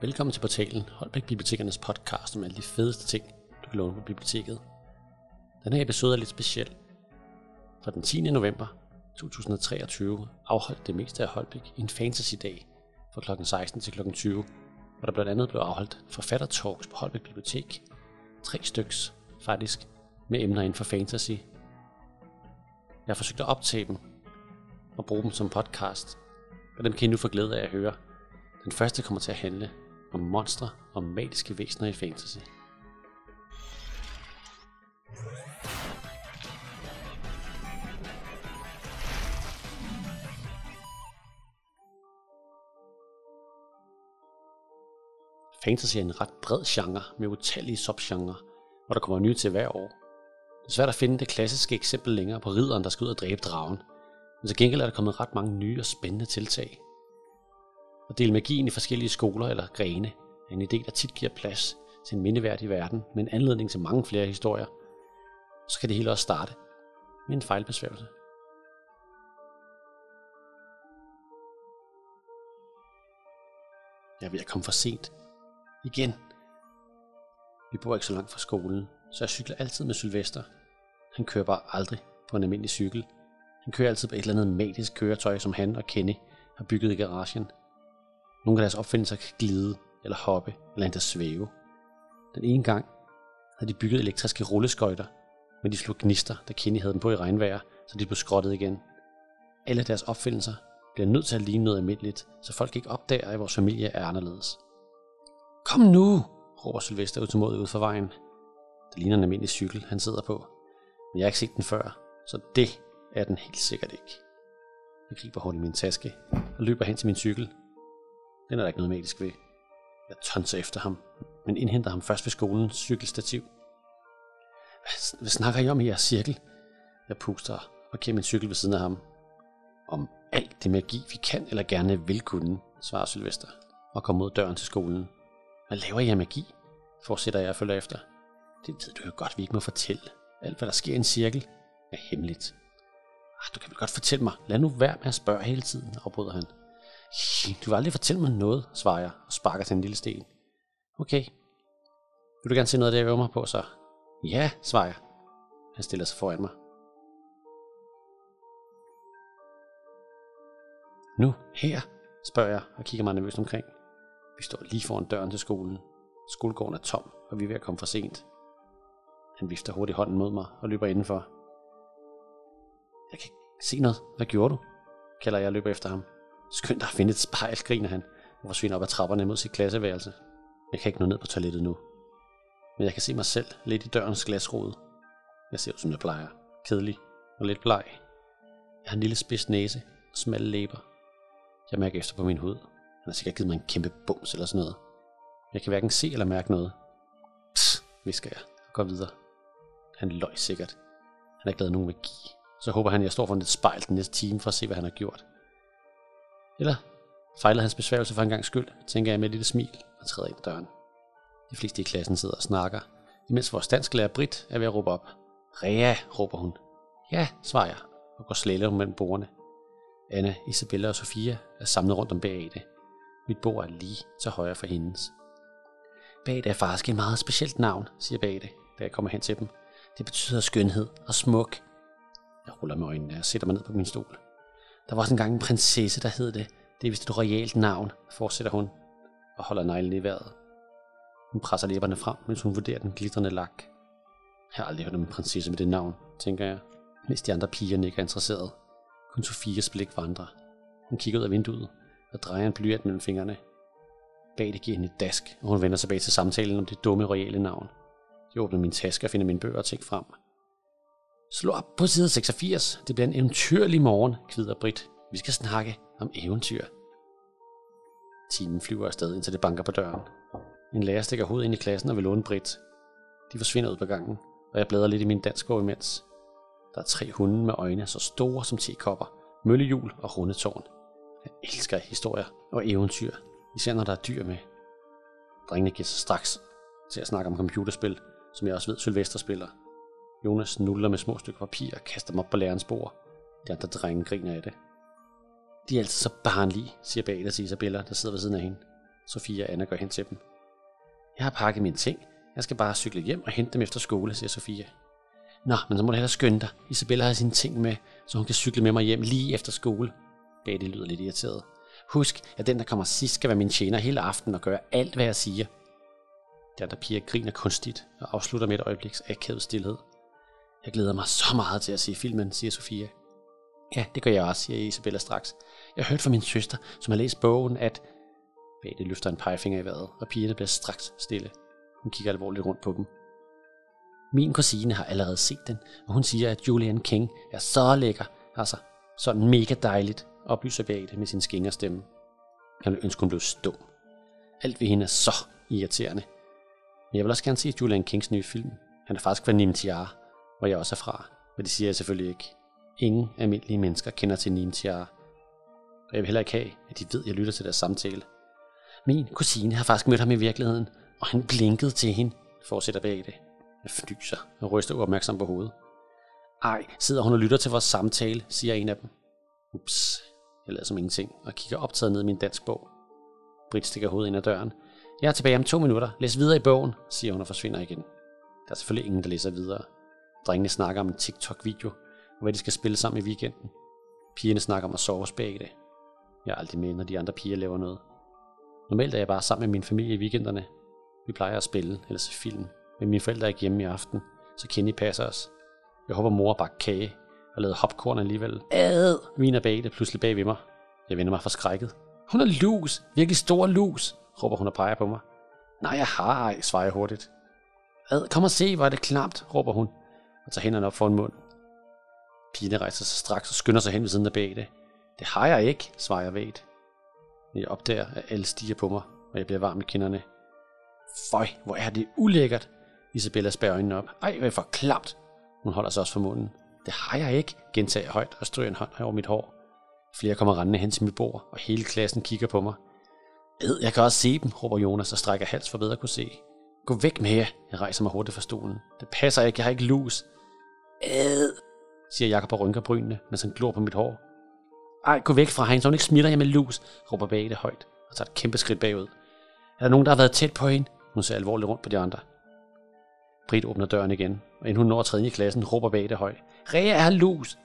Velkommen til portalen Holbæk Bibliotekernes podcast om alle de fedeste ting, du kan låne på biblioteket. Den her episode er lidt speciel. For den 10. november 2023 afholdt det meste af Holbæk en fantasy-dag fra kl. 16 til kl. 20, hvor der blandt andet blev afholdt forfattertalks på Holbæk Bibliotek. Tre styks, faktisk, med emner inden for fantasy. Jeg har forsøgt at optage dem og bruge dem som podcast, og dem kan I nu få glæde af at høre. Den første kommer til at handle om monstre og magiske væsener i fantasy. Fantasy er en ret bred genre med utallige subgenre, hvor der kommer nye til hver år. Det er svært at finde det klassiske eksempel længere på ridderen, der skal ud og dræbe dragen, men til gengæld er der kommet ret mange nye og spændende tiltag. At dele magien i forskellige skoler eller grene er en idé, der tit giver plads til en mindeværdig verden med en anledning til mange flere historier. Så kan det hele også starte med en fejlbesværgelse. Jeg er ved at komme for sent. Igen. Vi bor ikke så langt fra skolen, så jeg cykler altid med Sylvester. Han kører bare aldrig på en almindelig cykel. Han kører altid på et eller andet magisk køretøj, som han og Kenny har bygget i garagen. Nogle af deres opfindelser kan glide, eller hoppe, eller endda svæve. Den ene gang havde de bygget elektriske rulleskøjter, men de slog gnister, da Kenny havde dem på i regnvejr, så de blev skrottet igen. Alle deres opfindelser bliver nødt til at ligne noget almindeligt, så folk ikke opdager, at vores familie er anderledes. Kom nu, råber Sylvester utålmodigt ud for vejen. Det ligner en almindelig cykel, han sidder på. Men jeg har ikke set den før, så det er den helt sikkert ikke. Jeg griber hurtigt i min taske og løber hen til min cykel. Den er der ikke noget magisk ved. Jeg tonser efter ham, men indhenter ham først ved skolens cykelstativ. Hvad, hvad snakker I om i jeres cirkel? Jeg puster og parkerer min cykel ved siden af ham. Om alt det magi, vi kan eller gerne vil kunne, svarer Sylvester og kommer mod døren til skolen. Hvad laver I af magi? Fortsætter jeg og følger efter. Det ved du jo godt, vi ikke må fortælle. Alt, hvad der sker i en cirkel, er hemmeligt. Ah, du kan vel godt fortælle mig. Lad nu være med at spørge hele tiden, afbryder han. Du vil aldrig fortælle mig noget, svarer jeg og sparker til en lille sten. Okay. Vil du gerne se noget af det, jeg øver mig på, så? Ja, svarer jeg. Han stiller sig foran mig. Nu, her, spørger jeg og kigger mig nervøst omkring. Vi står lige foran døren til skolen. Skolegården er tom, og vi er ved at komme for sent. Han vifter hurtigt hånden mod mig og løber indenfor. Jeg kan ikke se noget. Hvad gjorde du? kalder jeg og løber efter ham. Skynd dig at finde et spejl, griner han, og forsvinder op ad trapperne mod sit klasseværelse. Jeg kan ikke nå ned på toilettet nu. Men jeg kan se mig selv lidt i dørens glasrude. Jeg ser ud som jeg plejer. Kedelig og lidt bleg. Jeg har en lille spids næse og smalle læber. Jeg mærker efter på min hud. Han har sikkert givet mig en kæmpe bums eller sådan noget. Jeg kan hverken se eller mærke noget. Psst, visker jeg og går videre. Han løj sikkert. Han har ikke lavet nogen magi. Så håber han, at jeg står foran et spejl den næste time for at se, hvad han har gjort. Eller fejler hans besværgelse for en gang skyld, tænker jeg med et lille smil og træder ind ad døren. De fleste i klassen sidder og snakker, imens vores dansklærer Brit er ved at råbe op. Rea, råber hun. Ja, svarer jeg, og går slæler mellem bordene. Anna, Isabella og Sofia er samlet rundt om Beate. Mit bord er lige til højre for hendes. Beate er faktisk et meget specielt navn, siger Beate, da jeg kommer hen til dem. Det betyder skønhed og smuk. Jeg ruller med øjnene og sætter mig ned på min stol. Der var også engang en prinsesse, der hed det. Det er vist et royalt navn, fortsætter hun og holder neglen i vejret. Hun presser læberne frem, mens hun vurderer den glitrende lak. Jeg har aldrig hørt om en prinsesse med det navn, tænker jeg, mens de andre piger ikke er interesseret. Kun Sofias blik vandrer. Hun kigger ud af vinduet og drejer en blyant mellem fingrene. Bag det giver hende et dask, og hun vender tilbage til samtalen om det dumme royale navn. Jeg åbner min taske og finder mine bøger og ting frem. Slå op på side 86. Det bliver en eventyrlig morgen, kvider Brit. Vi skal snakke om eventyr. Timen flyver afsted, indtil det banker på døren. En lærer stikker hovedet ind i klassen og vil låne Brit. De forsvinder ud på gangen, og jeg bladrer lidt i min danskbog imens. Der er tre hunde med øjne så store som tekopper, møllehjul og runde tårn. Jeg elsker historier og eventyr, især når der er dyr med. Drengene giver sig straks til at snakke om computerspil, som jeg også ved Sylvester spiller. Jonas nuller med små stykker papir og kaster dem op på lærerens bord. De andre drenge griner af det. De er altid så barnlige, siger Beate til Isabella, der sidder ved siden af hende. Sofia og Anna går hen til dem. Jeg har pakket mine ting. Jeg skal bare cykle hjem og hente dem efter skole, siger Sofia. Nå, men så må du hellere skynde dig. Isabella har sine ting med, så hun kan cykle med mig hjem lige efter skole. Betty lyder lidt irriteret. Husk, at den, der kommer sidst, skal være min tjener hele aftenen og gøre alt, hvad jeg siger. De andre piger griner kunstigt og afslutter med et øjebliks akavet stillhed. Jeg glæder mig så meget til at se filmen, siger Sofia. Ja, det gør jeg også, siger Isabella straks. Jeg hørte fra min søster, som har læst bogen, at... Betty løfter en pegefinger i vejret, og pigerne bliver straks stille. Hun kigger alvorligt rundt på dem. Min kusine har allerede set den, og hun siger, at Julian King er så lækker. Altså, sådan mega dejligt, oplyser Beate med sin skingerstemme. Jeg vil ønske, hun blev stum. Alt ved hende er så irriterende. Men jeg vil også gerne se Julian Kings nye film. Han er faktisk fra Nim Tiara, hvor jeg også er fra. Men det siger jeg selvfølgelig ikke. Ingen almindelige mennesker kender til Nim Tiara. Og jeg vil heller ikke have, at de ved, at jeg lytter til deres samtale. Min kusine har faktisk mødt ham i virkeligheden, og han blinkede til hende, fortsætter det. Jeg fnyser og ryster uopmærksom på hovedet. Ej, sidder hun og lytter til vores samtale, siger en af dem. Ups, jeg lader som ingenting og kigger optaget ned i min dansk bog. Britt stikker hovedet ind ad døren. Jeg er tilbage om to minutter. Læs videre i bogen, siger hun og forsvinder igen. Der er selvfølgelig ingen, der læser videre. Drengene snakker om en TikTok-video, og hvad de skal spille sammen i weekenden. Pigerne snakker om at sove begge det. Jeg er aldrig med, når de andre piger laver noget. Normalt er jeg bare sammen med min familie i weekenderne. Vi plejer at spille eller se film, men mine forældre er ikke hjemme i aften, så Kenny passer os. Jeg håber mor bakker kage og lavede hopcorn alligevel. Ad! Viner bag det pludselig bag ved mig. Jeg vender mig forskrækket. Hun er lus, virkelig stor lus, råber hun og peger på mig. Nej, jeg har ej, svarer jeg hurtigt. Ad, kom og se, hvor er det klamt, råber hun, og tager hænderne op for en mund. Pigerne rejser sig straks og skynder sig hen ved siden af bag det. Det har jeg ikke, svarer jeg vægt. Men jeg opdager, at alle stiger på mig, og jeg bliver varm i kinderne. Føj, hvor er det ulækkert. Isabella spærer øjnene op. Ej, hvad for klamt. Hun holder sig også for munden. Det har jeg ikke, gentager jeg højt og stryger en hånd over mit hår. Flere kommer rendende hen til mit bord, og hele klassen kigger på mig. Ed, jeg kan også se dem, råber Jonas og strækker hals for bedre at kunne se. Gå væk med jer. Jeg rejser mig hurtigt fra stolen. Det passer ikke, jeg har ikke lus. Ad, siger Jakob og rynker brynene, mens han glor på mit hår. Ej, gå væk fra hende, så hun ikke smitter jer med lus, råber Bate højt og tager et kæmpe skridt bagud. Er der nogen, der har været tæt på hende? Hun ser alvorligt rundt på de andre. Brit åbner døren igen, og inden hun når tredje klassen, råber Bate højt. Rea er lus!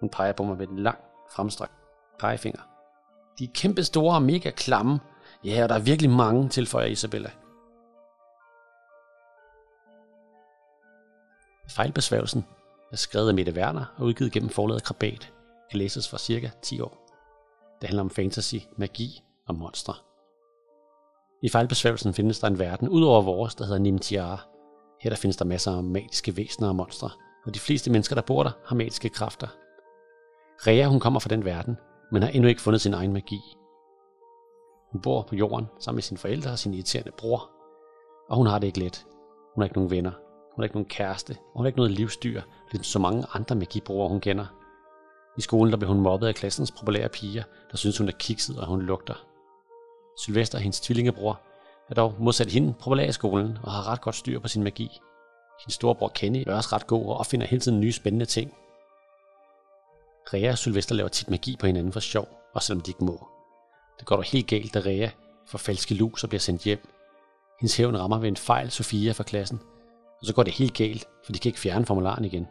Hun peger på mig med en lang, fremstrakt pegefinger. De er kæmpe store og mega klamme. Ja, og der er virkelig mange, tilføjer Isabella. Fejlbesværgelsen er skrevet af Mette Werner og udgivet gennem forlaget Krabat. Kan læses for cirka 10 år. Det handler om fantasy, magi og monstre. I fejlbesværgelsen findes der en verden ud over vores, der hedder Nimtiara. Her der findes der masser af magiske væsener og monstre, og de fleste mennesker, der bor der, har magiske kræfter. Rea, hun kommer fra den verden, men har endnu ikke fundet sin egen magi. Hun bor på jorden sammen med sine forældre og sin irriterende bror, og hun har det ikke let. Hun har ikke nogen venner, hun har ikke nogen kæreste, og hun har ikke noget livsdyr, ligesom så mange andre magibrugere, hun kender. I skolen der blev hun mobbet af klassens populære piger, der synes hun er kikset og hun lugter. Sylvester, hendes tvillingebror, er dog modsat hende populær i skolen og har ret godt styr på sin magi. Hendes storebror Kenny er også ret god og opfinder hele tiden nye spændende ting. Rea og Sylvester laver tit magi på hinanden for sjov, og selvom de ikke må. Det går dog helt galt, da Rea får falske lus og bliver sendt hjem. Hendes hævn rammer ved en fejl Sofia fra klassen, og så går det helt galt, for de kan ikke fjerne formularen igen.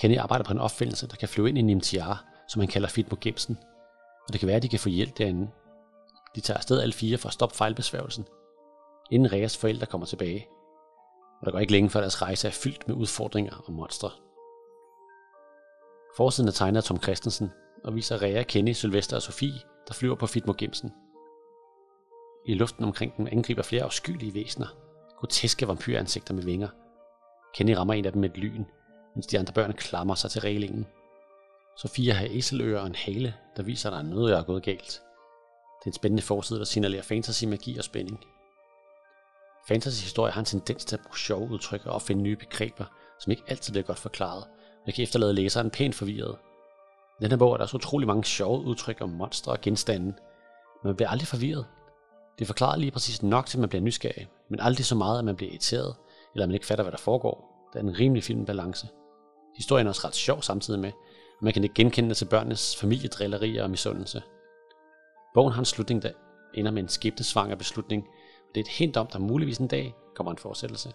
Kenny arbejder på en opfindelse, der kan flyve ind i Nimtiara, som han kalder Fit på gemsen, og det kan være, at de kan få hjælp derinde. De tager afsted alle fire for at stoppe fejlbesværgelsen, inden Reas forældre kommer tilbage. Og der går ikke længe før deres rejse er fyldt med udfordringer og monstre. Forsiden er tegnet af Tom Christensen og viser Rea, Kenny, Sylvester og Sofie, der flyver på Fitmo Gemsen. I luften omkring dem angriber flere afskyelige væsener, groteske vampyransigter med vinger. Kenny rammer en af dem med et lyn, mens de andre børn klamrer sig til reglingen. Sofia har æselører og en hale, der viser, at der er noget, der er gået galt. Det er en spændende forside, der signalerer fantasy, magi og spænding. Fantasy-historie har en tendens til at bruge sjove udtryk og opfinde nye begreber, som ikke altid bliver godt forklaret, og kan efterlade læseren pænt forvirret. I denne bog er der så utrolig mange sjove udtryk om monstre og genstande, men man bliver aldrig forvirret. Det forklarer lige præcis nok til, at man bliver nysgerrig, men aldrig så meget, at man bliver irriteret, eller at man ikke fatter, hvad der foregår. Det er en rimelig fin balance. Historien er også ret sjov samtidig med, og man kan ikke genkende det til børnenes familiedrillerier og misundelse. Bogen har en slutning, der ender med en skæbnesvanger beslutning, og det er et hint om, der muligvis en dag kommer en fortsættelse.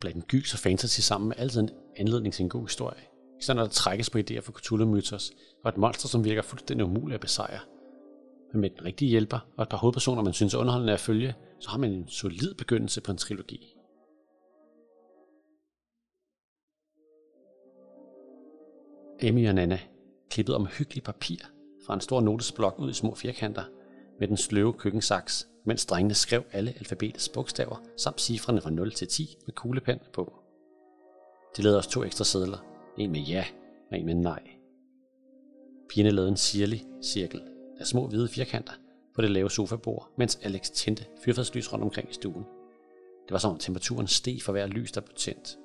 Blandt gys og fantasy sammen er altid en anledning til en god historie. Især når der trækkes på idéer for Cthulhu-mytos, og et monster, som virker fuldstændig umuligt at besejre. Men med den rigtige hjælper og et par hovedpersoner, man synes underholdende at følge, så har man en solid begyndelse på en trilogi. Amy og Nana klippet om hyggelig papir fra en stor notesblok ud i små firkanter med den sløve køkkensaks, mens drengene skrev alle alfabetets bogstaver samt cifrene fra 0 til 10 med kuglepen på. De lavede også to ekstra sædler, en med ja og en med nej. Pigerne lavede en sirlig cirkel af små hvide firkanter på det lave sofabord, mens Alex tændte fyrfadslys rundt omkring i stuen. Det var som om temperaturen steg for hver lys, der blev tændt.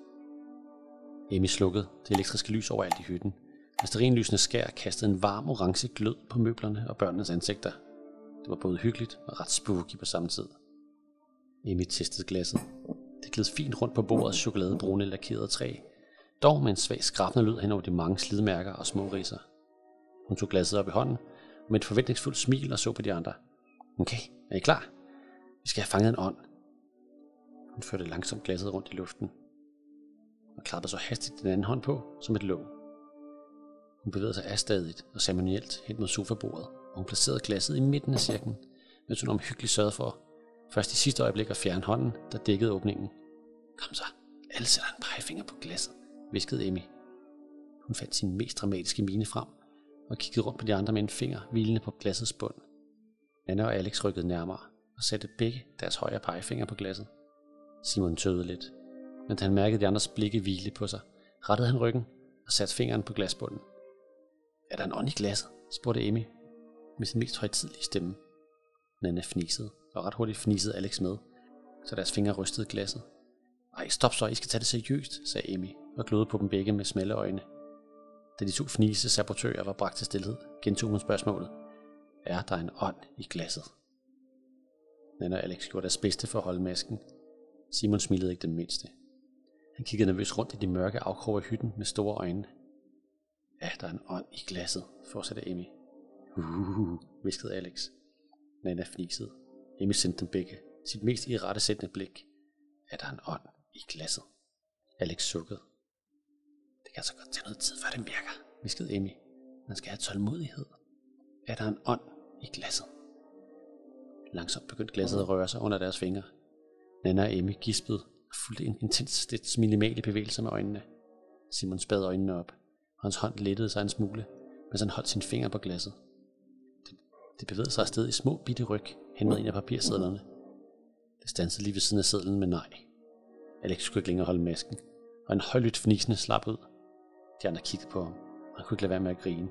Emmy slukkede det elektriske lys overalt i hytten, og sterinlysende skær kastede en varm orange glød på møblerne og børnenes ansigter. Det var både hyggeligt og ret spooky på samme tid. Emmy testede glasset. Det gled fint rundt på bordets chokoladebrune lakerede træ, dog med en svag skrabende lyd hen over de mange slidmærker og små riser. Hun tog glasset op i hånden, og med et forventningsfuldt smil og så på de andre. Okay, er I klar? Vi skal have fanget en ånd. Hun førte langsomt glasset rundt i luften, og klappede så hastigt den anden hånd på, som et låg. Hun bevægede sig afstadigt og ceremonielt hen mod sofabordet, og hun placerede glasset i midten af cirklen, mens hun omhyggeligt sørgede for, først i sidste øjeblik at fjerne hånden, der dækkede åbningen. Kom så, alle sætter en pegefinger på glasset, viskede Emmy. Hun fandt sin mest dramatiske mine frem og kiggede rundt på de andre med en finger hvilende på glassets bund. Anna og Alex rykkede nærmere og satte begge deres højre pegefinger på glasset. Simon tøvede lidt, men da han mærkede de andres blikke hvile på sig, rettede han ryggen og satte fingeren på glasbunden. Er der en ånd i glasset? spurgte Emmy med sin mest højtidlige stemme. Nana fnisede, og ret hurtigt fnisede Alex med, så deres fingre rystede glasset. Ej, stop så, I skal tage det seriøst, sagde Emmy og glødede på dem begge med smalle øjne. Da de to fnise sabotører var bragt til stillhed, gentog hun spørgsmålet. Er der en ånd i glasset? Nana og Alex gjorde deres bedste for at holde masken. Simon smilede ikke den mindste. Han kiggede nervøst rundt i de mørke afkroge af hytten med store øjne. Er der en ånd i glasset, fortsatte Emmy. Uh, viskede Alex. Nana fnisede. Emmy sendte dem begge sit mest irrettesættende blik. Er der en ånd i glasset? Alex sukkede. Kan så godt tage noget tid, før det virker, viskede Emmy. Man skal have tålmodighed. Er der en ånd i glasset? Langsomt begyndte glasset at røre sig under deres fingre. Nana og Emmy gispede og fulgte en intens lidt minimale bevægelse med øjnene. Simon spad øjnene op, og hans hånd lettede sig en smule, mens han holdt sin finger på glasset. Det, det bevægede sig afsted i små bitte ryg hen mod en af papirsedlerne. Det stansede lige ved siden af sedlen med nej. Alex kunne ikke længere holde masken, og en højlydt fnisende slap ud. De andre kiggede på ham, og han kunne ikke lade være med at grine.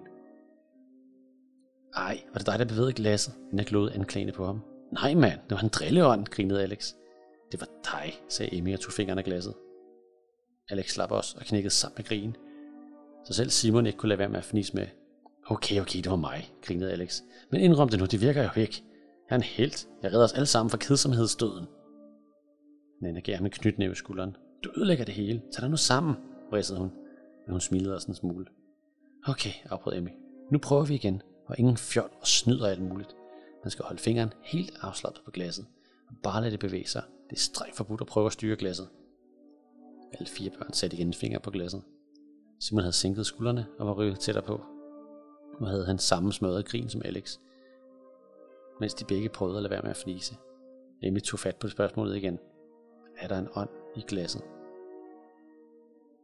Ej, var det dig, der bevægede glasset? Nina glodede anklagende på ham. Nej, mand, det var en drilleånd, grinede Alex. Det var dig, sagde Emmy og tog fingrene af glasset. Alex slap også og knækkede sammen med grin. Så selv Simon ikke kunne lade være med at fnise med. Okay, okay, det var mig, grinede Alex. Men indrøm det nu, det virker jo ikke. Jeg er en helt. Jeg redder os alle sammen fra kedsomhedsdøden. Nana gav ham en knytnæve i skulderen. Du ødelægger det hele. Tag dig nu sammen, ridsede hun. Men hun smilede også en smule. Okay, afbrød Emmy. Nu prøver vi igen, og ingen fjol og snyder alt muligt. Man skal holde fingeren helt afslappet på glasset, og bare lade det bevæge sig. Det er strengt forbudt at prøve at styre glasset. Alle fire børn satte igen finger på glasset. Simon havde sænket skuldrene og var rykket tættere på. Nu havde han samme smadret grin som Alex, mens de begge prøvede at lade være med at fnise. Emmy tog fat på spørgsmålet igen. Er der en ånd i glasset?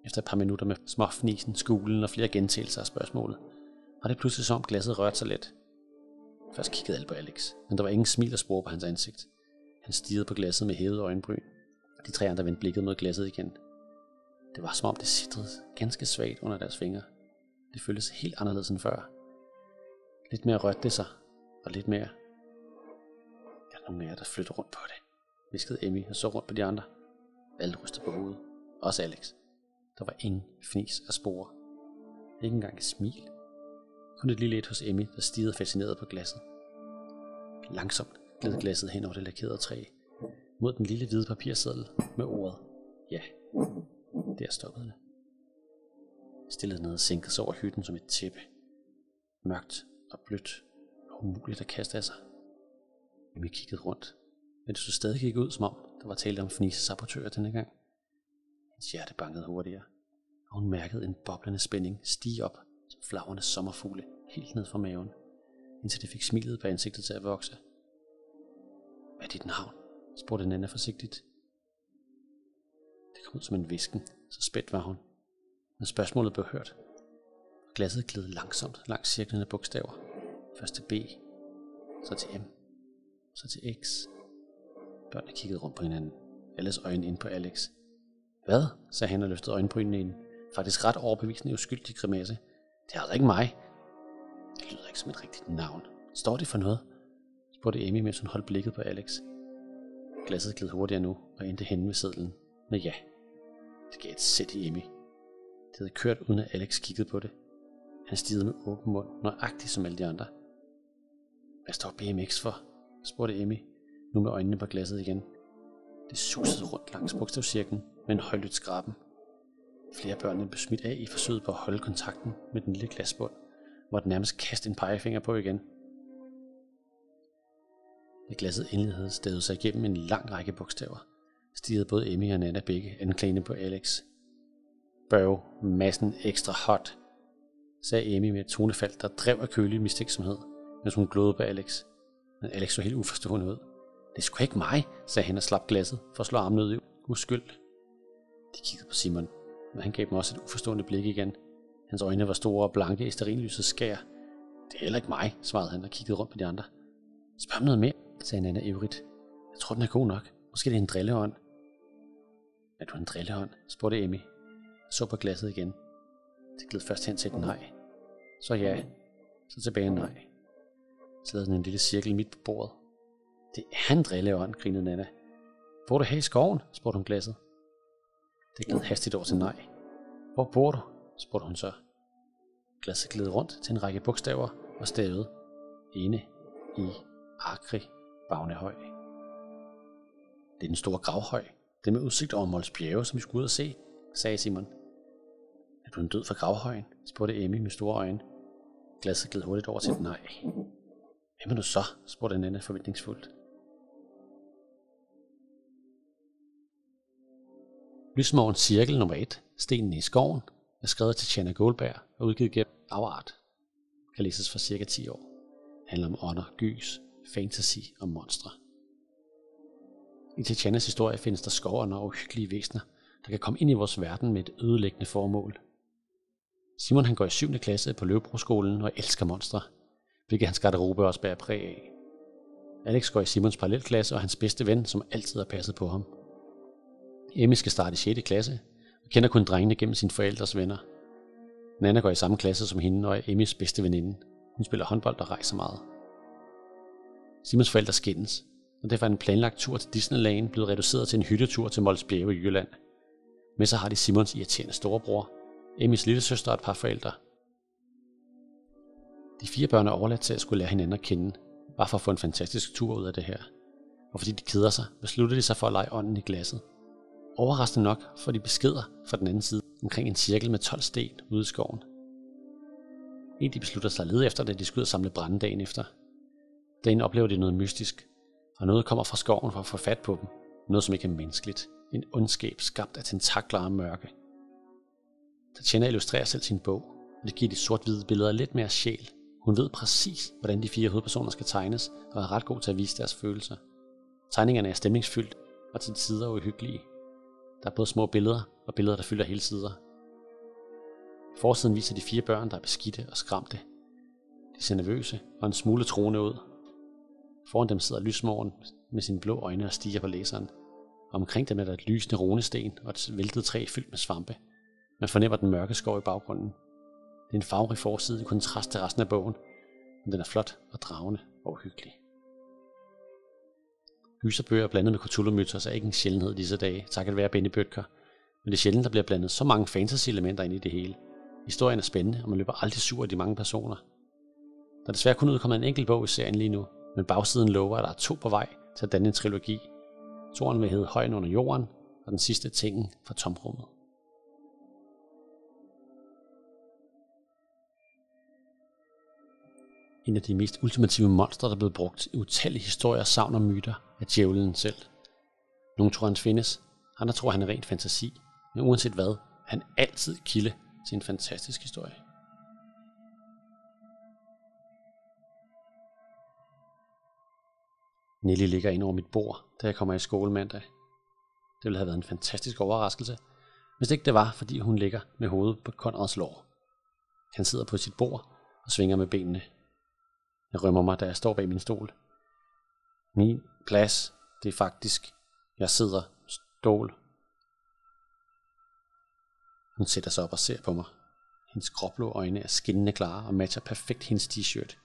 Efter et par minutter med småfnisen, skulen og flere gentagelser af spørgsmålet, var det pludselig som glasset rørte sig let. Først kiggede alle på Alex, men der var ingen smil og spor på hans ansigt. Han stirrede på glasset med hævede øjenbryn, og de tre andre vendte blikket mod glasset igen. Det var som om det sidrede ganske svagt under deres fingre. Det føltes helt anderledes end før. Lidt mere rørte det sig, og lidt mere. Der er nogen mere, der flytter rundt på det, viskede Emmy og så rundt på de andre. Alle rystede på hovedet. Også Alex. Der var ingen fnis af spore. Ikke engang et smil. Kun et lille et hos Emmy, der stirrede fascineret på glasset. Langsomt gled glasset hen over det lakerede træ, mod den lille hvide papirseddel med ordet ja. Der stoppede det. stillede ned sænkede sig over hytten som et tæppe. Mørkt og blødt og umuligt at kaste af sig. Emmy kiggede rundt, men det så stadig ikke ud, som om der var tale om fnisesabotører denne gang. Hendes hjerte bankede hurtigere, og hun mærkede en boblende spænding stige op som flagrende sommerfugle helt ned fra maven, indtil det fik smilet på ansigtet til at vokse. Hvad er dit navn? spurgte Nana forsigtigt. Det kom ud som en visken, så spændt var hun. Men spørgsmålet blev hørt. Glasset gled langsomt langs cirklende bogstaver. Først til B, så til M, så til X. Børnene kiggede rundt på hinanden. Alles øjne ind på Alex. Hvad? sagde han og løftede øjenbrynene ind. Faktisk ret overbevisende uskyldig grimasse. Det er altså ikke mig. Det lyder ikke som et rigtigt navn. Står det for noget? spurgte Amy, mens hun holdt blikket på Alex. Glasset gled hurtigere nu og endte henne ved sedlen. Men ja, det gav et sæt i Amy. Det havde kørt uden at Alex kiggede på det. Han stirrede med åben mund, nøjagtigt som alle de andre. Hvad står BMX for? spurgte Amy, nu med øjnene på glasset igen. Det susede rundt langs bogstavcirklen med en højlydt skraben. Flere børn blev smidt af i forsøget på at holde kontakten med den lille glasbund, hvor den nærmest kastede en pegefinger på igen. Da glasset endelig havde stavet sig igennem en lang række bogstaver, stirrede både Emmy og Nana begge anklagende på Alex. Børg, massen ekstra hot, sagde Emmy med et tonefald, der drev af kølig mistænksomhed, mens hun glødede på Alex. Men Alex så helt uforstående ud. Det skulle ikke mig, sagde han og slap glasset for at slå armen ud i uskyld. De kiggede på Simon, men han gav dem også et uforstående blik igen. Hans øjne var store og blanke i sterinlyset skær. Det er heller ikke mig, svarede han og kiggede rundt på de andre. Spørg noget mere, sagde Nana ivrigt. Jeg tror, den er god nok. Måske det er en drillehånd. Er du en drillehånd? spurgte Emmy. Jeg så på glasset igen. Det gled først hen til et nej. Så ja. Så tilbage nej. Så lavede den en lille cirkel midt på bordet. Det er en drilleånd, grinede Nana. Bor du her i skoven? spurgte hun glasset. Det gled hastigt over til nej. Hvor bor du? spurgte hun så. Glasset gled rundt til en række bogstaver og stavede ene i Akri Bagnehøj. Det er den store gravhøj, den med udsigt over Mols bjerge, som vi skulle ud og se, sagde Simon. Er du en død for gravhøjen? spurgte Emmy med store øjne. Glasset gled hurtigt over til et nej. Hvem er du så? spurgte Nana forventningsfuldt. Lysmorgen cirkel nummer 1, Stenen i skoven, er skrevet til Tjana Goldberg og udgivet gennem Afart. Kan læses for cirka 10 år. Handler om ånder, gys, fantasy og monstre. I Tatjanas historie findes der skovånder og uhyggelige væsener, der kan komme ind i vores verden med et ødelæggende formål. Simon han går i 7. klasse på Løvebroskolen og elsker monstre, hvilket hans garderobe også bærer præg af. Alex går i Simons parallelklasse og hans bedste ven, som altid har passet på ham. Emmy skal starte i 6. klasse og kender kun drengene gennem sine forældres venner. Nana går i samme klasse som hende og er Emmys bedste veninde. Hun spiller håndbold og rejser meget. Simons forældre skændes, og derfor er en planlagt tur til Disneyland blevet reduceret til en hyttetur til Mols Bjerge i Jylland. Med så har de Simons irriterende storebror, Emmys lille søster og et par forældre. De fire børn er overladt til at skulle lære hinanden at kende, bare for at få en fantastisk tur ud af det her. Og fordi de keder sig, beslutter de sig for at lege ånden i glasset. Overraskende nok får de beskeder fra den anden side omkring en cirkel med 12 sten ude i skoven. En de beslutter sig at lede efter, da de skal ud og samle brænde dagen efter. Dagen oplever de noget mystisk, og noget kommer fra skoven for at få fat på dem. Noget, som ikke er menneskeligt. En ondskab skabt af tentakler og mørke. Tatjana illustrerer selv sin bog, og det giver de sort-hvide billeder lidt mere sjæl. Hun ved præcis, hvordan de fire hovedpersoner skal tegnes, og er ret god til at vise deres følelser. Tegningerne er stemningsfyldt og til tider uhyggelige. Der er både små billeder og billeder, der fylder hele sider. Forsiden viser de fire børn, der er beskidte og skræmte. De ser nervøse og en smule troende ud. Foran dem sidder lysmåren med sine blå øjne og stiger på læseren. Omkring dem er der et lysende runesten og et væltet træ fyldt med svampe. Man fornemmer den mørke skov i baggrunden. Det er en farverig forside i kontrast til resten af bogen, men den er flot og dragende og uhyggelig. Gyserbøger blandet med Cthulhu-mytos er ikke en sjældenhed disse dage, takket være Benny Bøtker, men det er sjældent, der bliver blandet så mange fantasy-elementer ind i det hele. Historien er spændende, og man løber aldrig sur af de mange personer. Der er desværre kun udkommet en enkelt bog i serien lige nu, men bagsiden lover, at der er to på vej til at danne en trilogi. Toren vil hedde Højen under jorden, og den sidste tingen fra tomrummet. En af de mest ultimative monstre, der er blevet brugt i utallige historier, savn og myter af djævlen selv. Nogle tror, han findes, andre tror, han er rent fantasi, men uanset hvad, er han altid kilde til en fantastisk historie. Nelly ligger ind over mit bord, da jeg kommer i skole mandag. Det ville have været en fantastisk overraskelse, hvis ikke det var, fordi hun ligger med hovedet på Konrads lår. Han sidder på sit bord og svinger med benene. Jeg rømmer mig, da jeg står bag min stol. Min plads, det er faktisk, jeg sidder stol. Hun sætter sig op og ser på mig. Hendes gråblå øjne er skinnende klare og matcher perfekt hendes t-shirt.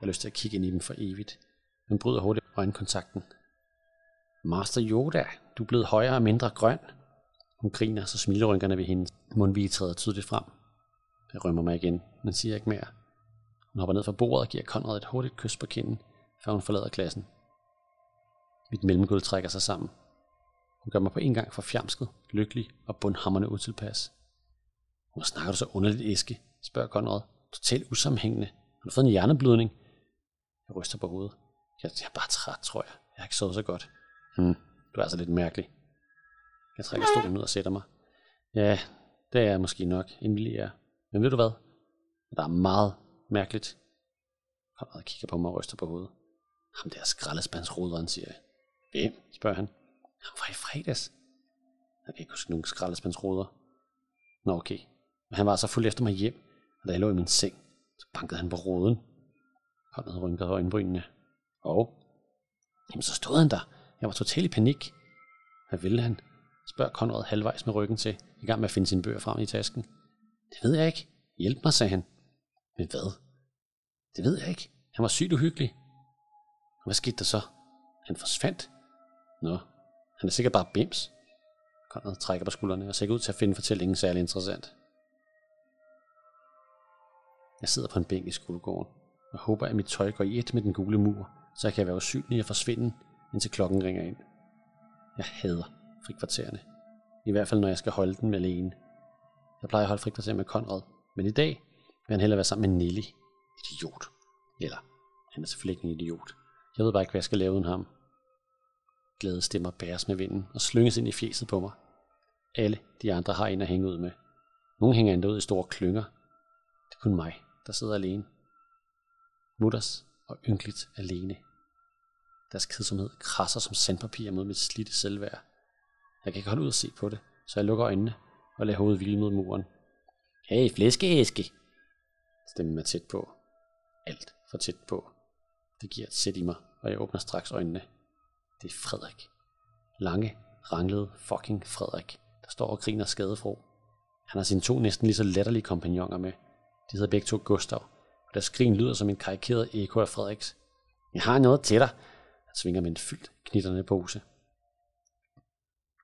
Jeg har lyst til at kigge ind i dem for evigt, men bryder hurtigt øjenkontakten. Master Yoda, du er blevet højere og mindre grøn. Hun griner, så smilerynkerne ved hendes mundvige træder tydeligt frem. Jeg rømmer mig igen, men siger ikke mere. Hun hopper ned fra bordet og giver Konrad et hurtigt kys på kinden, før hun forlader klassen. Mit mellemgulv trækker sig sammen. Hun gør mig på en gang for fjamsket, lykkelig og bundhammerne utilpas. Hvor snakker du så underligt, æske? spørger Konrad. Totalt usammenhængende. Har du fået en hjerneblødning? Jeg ryster på hovedet. Jeg, jeg er bare træt, tror jeg. Jeg har ikke sovet så godt. Hmm, du er altså lidt mærkelig. Jeg trækker stolen ud og sætter mig. Ja, det er jeg måske nok, Emilie er. Men ved du hvad? Der er meget mærkeligt. Konrad kigger på mig og ryster på hovedet. Ham der skraldespandsroderen, siger jeg. Hvem? spørger han. Han var i fredags. Jeg kan ikke huske nogen skraldespandsroder. Nå okay. Men han var så fuld efter mig hjem, og da jeg lå i min seng, så bankede han på roden. Konrad rynkede øjenbrynene. Og? Jamen så stod han der. Jeg var totalt i panik. Hvad ville han? Spørger Konrad halvvejs med ryggen til, i gang med at finde sine bøger frem i tasken. Det ved jeg ikke. Hjælp mig, sagde han. Men hvad? Det ved jeg ikke. Han var sygt uhyggelig. Og hvad skete der så? Han forsvandt. Nå, han er sikkert bare bims. Konrad trækker på skuldrene og ser ud til at finde fortællingen særlig interessant. Jeg sidder på en bænk i skolegården og håber, at mit tøj går i et med den gule mur, så jeg kan være usynlig og forsvinde, indtil klokken ringer ind. Jeg hader frikvartererne. I hvert fald, når jeg skal holde den alene. Jeg plejer at holde frikvarter med Konrad, men i dag vil han hellere være sammen med Nelly. Idiot. Eller, han er selvfølgelig ikke en idiot. Jeg ved bare ikke, hvad jeg skal lave uden ham. Glæde stemmer bæres med vinden og slynges ind i fjeset på mig. Alle de andre har en at hænge ud med. Nogle hænger endda ud i store klynger. Det er kun mig, der sidder alene. Mutters og ynkeligt alene. Deres kedsomhed krasser som sandpapir mod mit slidte selvværd. Jeg kan ikke holde ud at se på det, så jeg lukker øjnene og lader hovedet hvile mod muren. Hey, flæskeæske! Stemmen er tæt på. Alt for tæt på. Det giver et sæt i mig, og jeg åbner straks øjnene. Det er Frederik. Lange, ranglede fucking Frederik, der står og griner skadefro. Han har sine to næsten lige så latterlige kompagnoner med. De hedder begge to Gustav, og deres grin lyder som en karikeret eko af Frederiks. Jeg har noget til dig. Han svinger med en fyldt knitterne pose.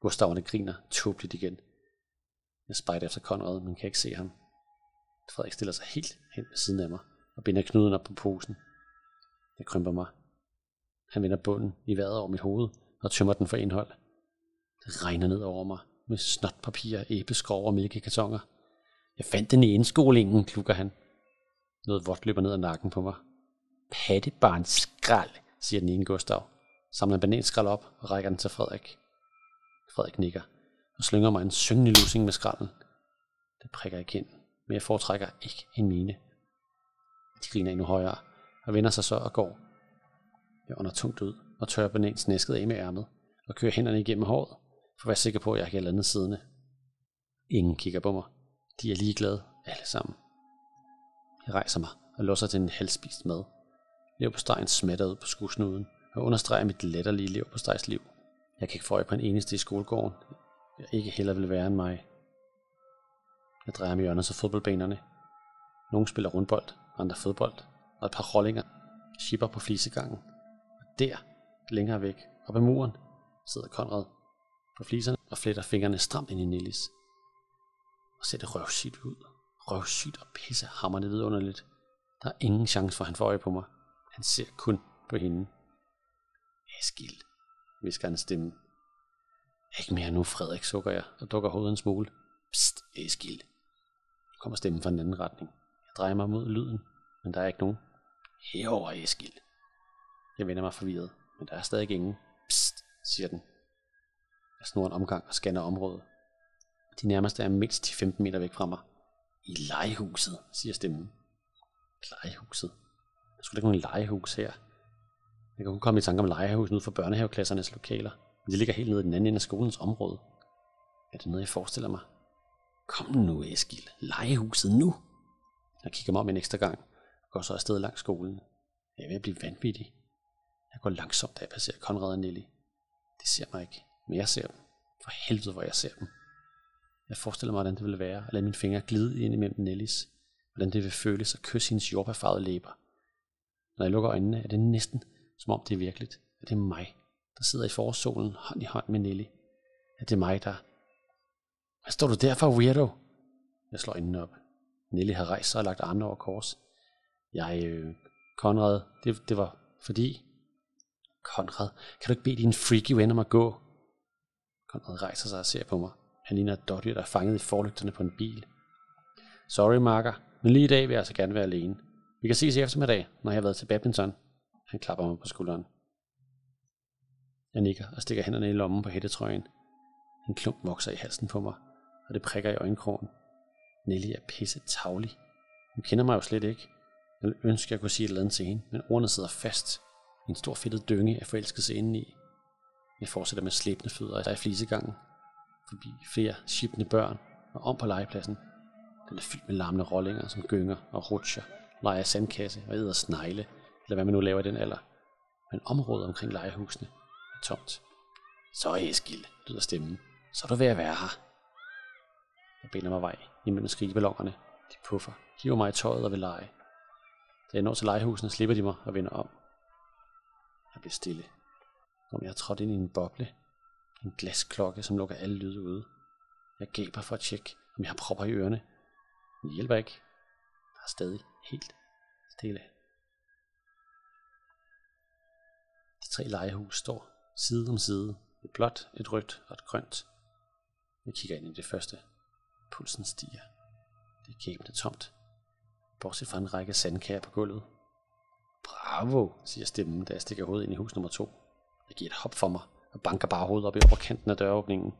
Gustaverne griner tåbeligt igen. Jeg spejder efter Konrad, men kan ikke se ham. Frederik stiller sig helt hen ved siden af mig og binder knuden op på posen. Jeg krymper mig. Han vender bunden i vejret over mit hoved og tømmer den for indhold. Det regner ned over mig med snotpapir, æbleskrog og mælkekartoner. Jeg fandt den i indskolingen, klukker han. Noget vådt løber ned ad nakken på mig. Pattebarns skrald, siger den ene Gustav. Samler en bananskrald op og rækker den til Frederik. Frederik nikker og slynger mig en syngende lusing med skralden. Det prikker i kinden men jeg foretrækker ikke en mine. De griner endnu højere og vender sig så og går. Jeg ånder tungt ud og tørrer banans næsket af med ærmet og kører hænderne igennem håret, for at være sikker på, at jeg ikke er landet siddende. Ingen kigger på mig. De er ligeglade, alle sammen. Jeg rejser mig og låser til en halvspist mad. Lev på stegen smatter ud på skudsnuden og understreger mit letterlige lev på liv. Jeg kan ikke få øje på en eneste i skolegården, jeg ikke heller vil være end mig. Jeg drejer mig hjørnet af fodboldbanerne. Nogle spiller rundbold, andre fodbold, og et par rollinger shipper på flisegangen. Og der, længere væk, op ad muren, sidder Konrad på fliserne og fletter fingrene stramt ind i Nellis. Og ser det røvsygt ud. Røvsygt og pisse hammerne vidunderligt. Der er ingen chance for, at han får øje på mig. Han ser kun på hende. Eskild, visker hans stemme. Ikke mere nu, Frederik, sukker jeg og dukker hovedet en smule. Psst, Eskild. Kommer stemmen fra en anden retning. Jeg drejer mig mod lyden, men der er ikke nogen. Herover, Eskild. Jeg vender mig forvirret, men der er stadig ingen. Psst, siger den. Jeg snor en omgang og scanner området. De nærmeste er mindst 10-15 meter væk fra mig. I legehuset, siger stemmen. Legehuset? Der skulle ikke nogen legehus her. Jeg kan kun komme i tanke om legehusen ud for børnehaveklassernes lokaler. Men de ligger helt nede i den anden ende af skolens område. Er det noget, jeg forestiller mig? Kom nu, Eskil. Legehuset nu. Jeg kigger mig om en ekstra gang og går så afsted langs skolen. Jeg er ved at blive vanvittig. Jeg går langsomt, da jeg passerer Konrad og Nelly. De ser mig ikke, men jeg ser dem. For helvede, hvor jeg ser dem. Jeg forestiller mig, hvordan det ville være at lade mine fingre glide ind imellem Nellys. Hvordan det vil føles at kysse hendes jordbærfarvede læber. Når jeg lukker øjnene, er det næsten, som om det er virkeligt. At det er mig, der sidder i forårssolen hånd i hånd med Nelly. At det er mig, der... Hvad står du der for, weirdo? Jeg slår øjnene op. Nelly har rejst sig og lagt armene over kors. Jeg, øh, Konrad, det, det var fordi... Konrad, kan du ikke bede din freaky ven om at gå? Konrad rejser sig og ser på mig. Han ligner et dårdyr, der er fanget i forlygterne på en bil. Sorry, Marker, men lige i dag vil jeg altså gerne være alene. Vi kan ses i eftermiddag, når jeg har været til badminton. Han klapper mig på skulderen. Jeg nikker og stikker hænderne i lommen på hættetrøjen. En klump vokser i halsen på mig, og det prikker i øjenkrogen. Nelly er pisse tavlig. Hun kender mig jo slet ikke. Jeg ville ønske, at jeg kunne sige et eller andet til hende, men ordene sidder fast. En stor fedtet dynge er forelsket sig indeni. Jeg fortsætter med slæbende fødder i flisegangen. Forbi flere skibende børn og om på legepladsen. Den er fyldt med larmende rollinger, som gynger og rutscher, leger sandkasse og æder snegle, eller hvad man nu laver i den alder. Men området omkring legehusene er tomt. Så Eskild, lyder stemmen. Så er du ved at være her. Jeg binder mig vej imellem skrigeballongerne. De puffer, hiver mig i tøjet og vil lege. Da jeg når til legehusene, slipper de mig og vender om. Jeg bliver stille. Som jeg har trådt ind i en boble. En glasklokke, som lukker alle lyde ude. Jeg gaber for at tjekke, om jeg har propper i ørerne. Men det hjælper ikke. Der er stadig helt stille. De tre legehus står side om side. Et blåt, et rødt og et grønt. Jeg kigger ind i det første. Pulsen stiger. Det er tomt. Bortset fra en række sandkager på gulvet. Bravo, siger stemmen, da jeg stikker hovedet ind i hus nummer to. Jeg giver et hop for mig og banker bare hovedet op i overkanten af døråbningen.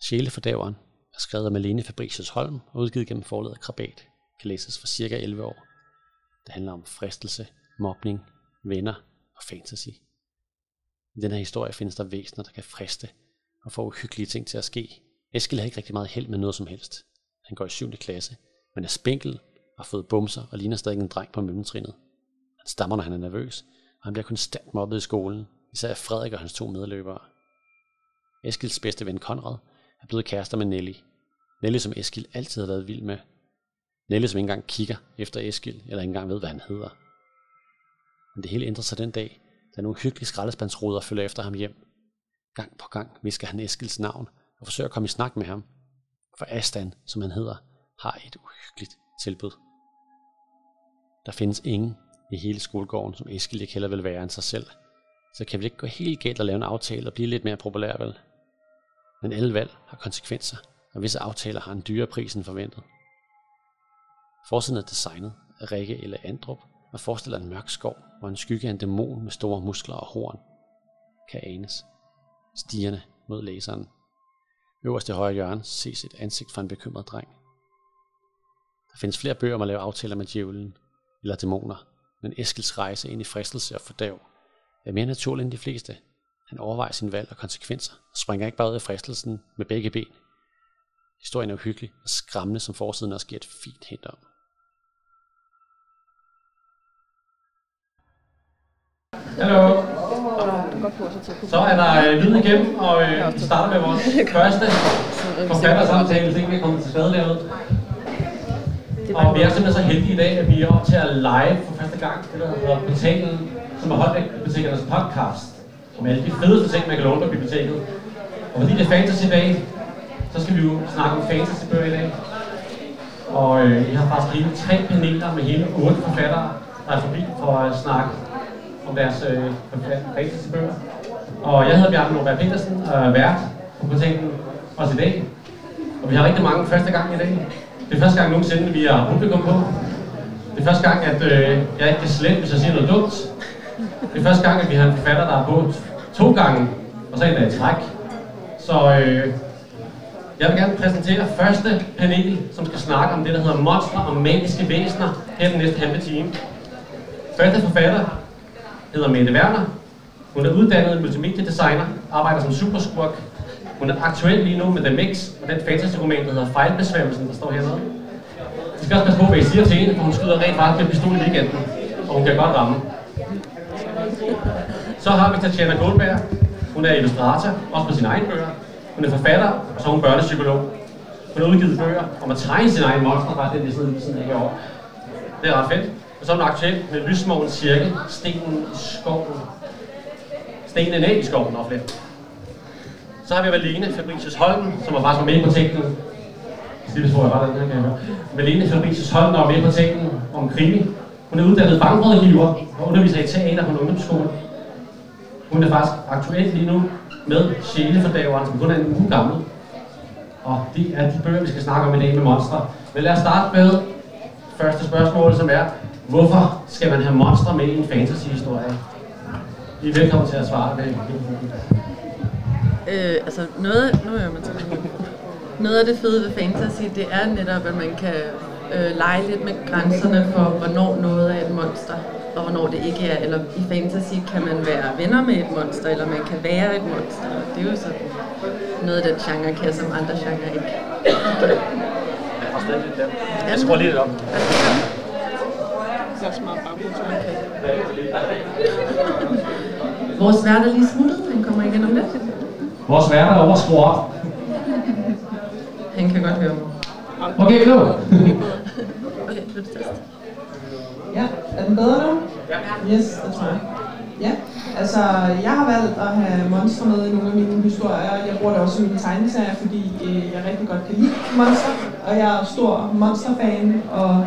Sjælefordæveren er skrevet af Malene Fabricius Holm og udgivet gennem forlaget Krabat, kan læses for cirka 11 år. Det handler om fristelse, mobning, venner og fantasy. I den her historie findes der væsener, der kan friste og få uhyggelige ting til at ske. Eskil har ikke rigtig meget held med noget som helst. Han går i 7. klasse, men er spinkel, har fået bumser og ligner stadig en dreng på mellemtrinnet. Han stammer, når han er nervøs, og han bliver konstant mobbet i skolen, især af Frederik og hans to medløbere. Eskils bedste ven Konrad er blevet kærester med Nelly. Nelly, som Eskil altid har været vild med. Nelly, som ikke engang kigger efter Eskil, eller ikke engang ved, hvad han hedder. Men det hele ændrer sig den dag, da nogle hyggelige skraldespandsruder følger efter ham hjem. Gang på gang visker han Eskils navn og forsøger at komme i snak med ham. For Astan, som han hedder, har et uhyggeligt tilbud. Der findes ingen i hele skolegården, som Eskild ikke heller vil være end sig selv. Så kan vi ikke gå helt galt og lave en aftale og blive lidt mere populær, vel? Men alle valg har konsekvenser, og visse aftaler har en dyrere pris end forventet. Forsiden er designet af Rikke eller Andrup og forestiller en mørk skov, hvor en skygge af en dæmon med store muskler og horn kan anes. Stigerne mod læseren. Øverst i højre hjørne ses et ansigt fra en bekymret dreng. Der findes flere bøger om at lave aftaler med djævlen eller dæmoner, men Eskils rejse ind i fristelse og fordav er mere naturlig end de fleste. Han overvejer sin valg og konsekvenser og springer ikke bare ud af fristelsen med begge ben. Historien er uhyggelig og skræmmende, som forsiden også giver et fint hint om. Hallo. Så er der øh, lyd igennem, og øh, vi starter med vores første forfattersamtale, så ikke vi kommer til skade derude. Og vi er simpelthen så heldige i dag, at vi er op til at live for første gang, det der hedder Portalen, som er holdt af bibliotekernes podcast. Med alle de fedeste ting, man kan låne på biblioteket. Og fordi det er fantasy i dag, så skal vi jo snakke om fantasybøger i dag. Og øh, jeg har faktisk lige tre paneler med hele otte forfattere, der er forbi for at snakke om deres øh, fantasybøger. Og jeg hedder Bjarne Norberg Petersen og er vært på portalen også i dag. Og vi har rigtig mange første gang i dag. Det er første gang nogensinde, vi har publikum på. Det er første gang, at øh, jeg ikke kan slette, hvis jeg siger noget dumt. Det er første gang, at vi har en forfatter, der er på to gange, og så en dag i træk. Så øh, jeg vil gerne præsentere første panel, som skal snakke om det, der hedder monstre og magiske væsener her den næste halve time. Første forfatter hedder Mette Werner. Hun er uddannet multimediedesigner, arbejder som superskurk. Hun er aktuel lige nu med The Mix og den fantasy-roman, der hedder Fejlbesværgelsen, der står hernede. Vi skal også passe på, hvad I siger til hende, for hun skyder rent faktisk med pistol i weekenden, og hun kan godt ramme. Så har vi Tatjana Goldberg. Hun er illustrator, også med sine egne bøger. Hun er forfatter, og så er hun børnepsykolog. Hun har udgivet bøger om at tegne sin egen monster, bare den, de sidder lige sådan herovre. Det er ret fedt. Og så er hun aktuelt med Lysmogens Cirkel, Stenen i skoven. Stenen er i skoven, og flere. Så har vi Malene Fabricius Holm, som var faktisk med på teksten. Det tror jeg bare, den her kan jeg høre. Malene Fabricius Holm, der var med på teksten om krimi. Hun er uddannet bankrådgiver og underviser i teater på en ungdomsskole. Hun er faktisk aktuelt lige nu med Sjælefordaveren, som kun er en uge gammel. Og det er de bøger, vi skal snakke om i dag med monstre. Men lad os starte med første spørgsmål, som er, hvorfor skal man have monstre med i en fantasy-historie? I er velkommen til at svare det. Øh, altså noget, nu er man noget af det fede ved fantasy, det er netop, at man kan øh, lege lidt med grænserne for, hvornår noget er et monster, og hvornår det ikke er. Eller i fantasy kan man være venner med et monster, eller man kan være et monster. Det er jo sådan noget af den genre kan, som andre genre ikke. Jeg skruer lige lidt op. Så smart Vores vært er lige smuttet. Han kommer igen om lidt. Vores vært er over op. Han kan godt høre mig. Okay, nu. okay, test. Ja, er den bedre nu? Ja. Yes, det tror jeg. Ja, altså jeg har valgt at have monster med i nogle af mine historier. Jeg bruger det også i mine tegneserier, fordi øh, jeg rigtig godt kan lide monster. Og jeg er stor monsterfan, og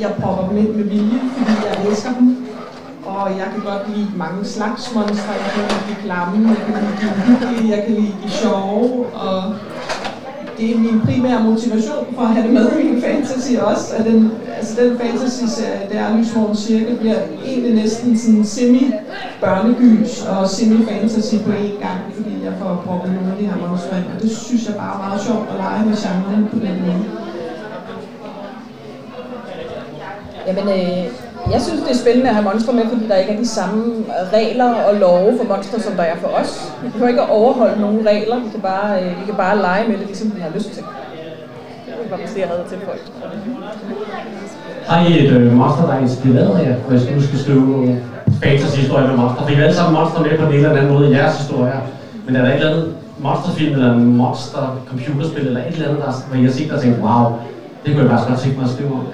jeg popper dem ind med vilje, fordi jeg elsker dem. Og jeg kan godt lide mange slags monstre. Jeg kan lide de klamme, jeg kan lide de hyggelige, jeg kan lide de sjove. Og det er min primære motivation for at have det med i min fantasy også. At den, altså den fantasy-serie, der er Lysmorgens Cirkel, bliver egentlig næsten sådan semi-børnegys og semi-fantasy på én gang, fordi jeg får proppet nogle af de her monstre ind. Og det synes jeg bare er meget sjovt at lege med genren på den måde. Jamen, øh, jeg synes, det er spændende at have monstre med, fordi der ikke er de samme regler og love for monstre, som der er for os. Vi kan ikke overholde nogen regler. Vi kan bare, øh, vi kan bare lege med det, ligesom vi har lyst til. Det var måske, jeg havde til folk. Har I et øh, monster, der er inspireret af jer, hvis du skal skrive fantasy-historier med monster? For I er alle sammen monster med på en eller anden måde i jeres historier. Men er der et eller andet monsterfilm, eller en monster computerspil, eller et eller andet, der, hvor I har set og tænkt, wow, det kunne jeg bare godt tænke mig at skrive om?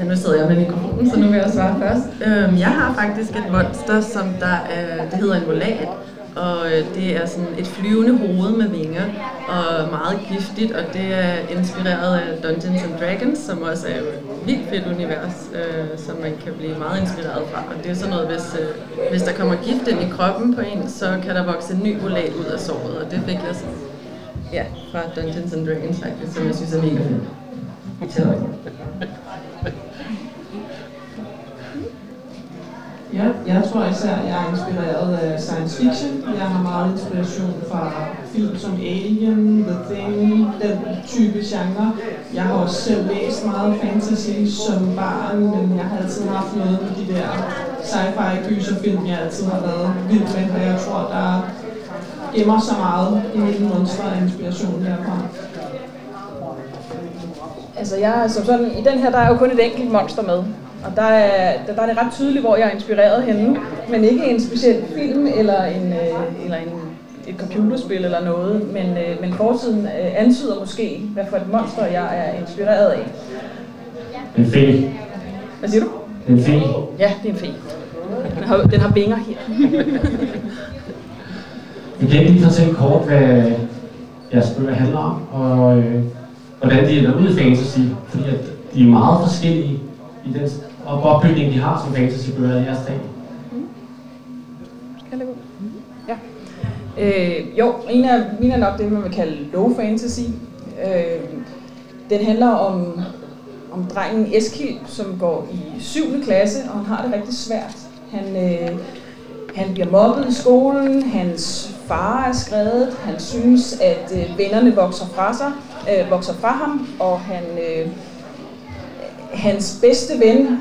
Ja, nu sidder jeg med mikrofonen, så nu vil jeg svare først. Øhm, jeg har faktisk et monster, som der er, det hedder en volat. Og øh, det er sådan et flyvende hoved med vinger, og meget giftigt, og det er inspireret af Dungeons and Dragons, som også er et vildt fedt univers, øh, som man kan blive meget inspireret fra. Og det er sådan noget, hvis, øh, hvis der kommer gift ind i kroppen på en, så kan der vokse en ny volat ud af såret, og det fik jeg sådan, ja, fra Dungeons and Dragons faktisk, som jeg synes er mega fedt. Ja, jeg tror især, at jeg er inspireret af science fiction. Jeg har meget inspiration fra film som Alien, The Thing, den type genre. Jeg har også selv læst meget fantasy som barn, men jeg har altid haft noget med de der sci-fi gyserfilm, jeg altid har været vild med, og jeg tror, der gemmer så meget i mine monstre af inspiration derfra. Altså jeg, som sådan, i den her, der er jo kun et enkelt monster med. Og der er, der er det ret tydeligt, hvor jeg er inspireret henne, men ikke en speciel film eller, en, øh, eller en, et computerspil eller noget, men, øh, men forsiden øh, antyder måske, hvad for et monster jeg er inspireret af. En fe. Hvad siger du? En fe. Ja, det er en fe. Den har, den har vinger her. Kan lige fortælle kort, hvad jeres bøger handler om, og øh, hvordan de er ude i fantasy, fordi at de er meget forskellige i den og opbygning, de har som fantasybøger i jeres dag? Mm. Skal jeg mm. Ja. Øh, jo, en af mine er nok det, man vil kalde low fantasy. Øh, den handler om, om drengen Eskild, som går i 7. klasse, og han har det rigtig svært. Han, øh, han bliver mobbet i skolen, hans far er skrevet, han synes, at øh, vennerne vokser fra, sig, øh, vokser fra ham, og han, øh, hans bedste ven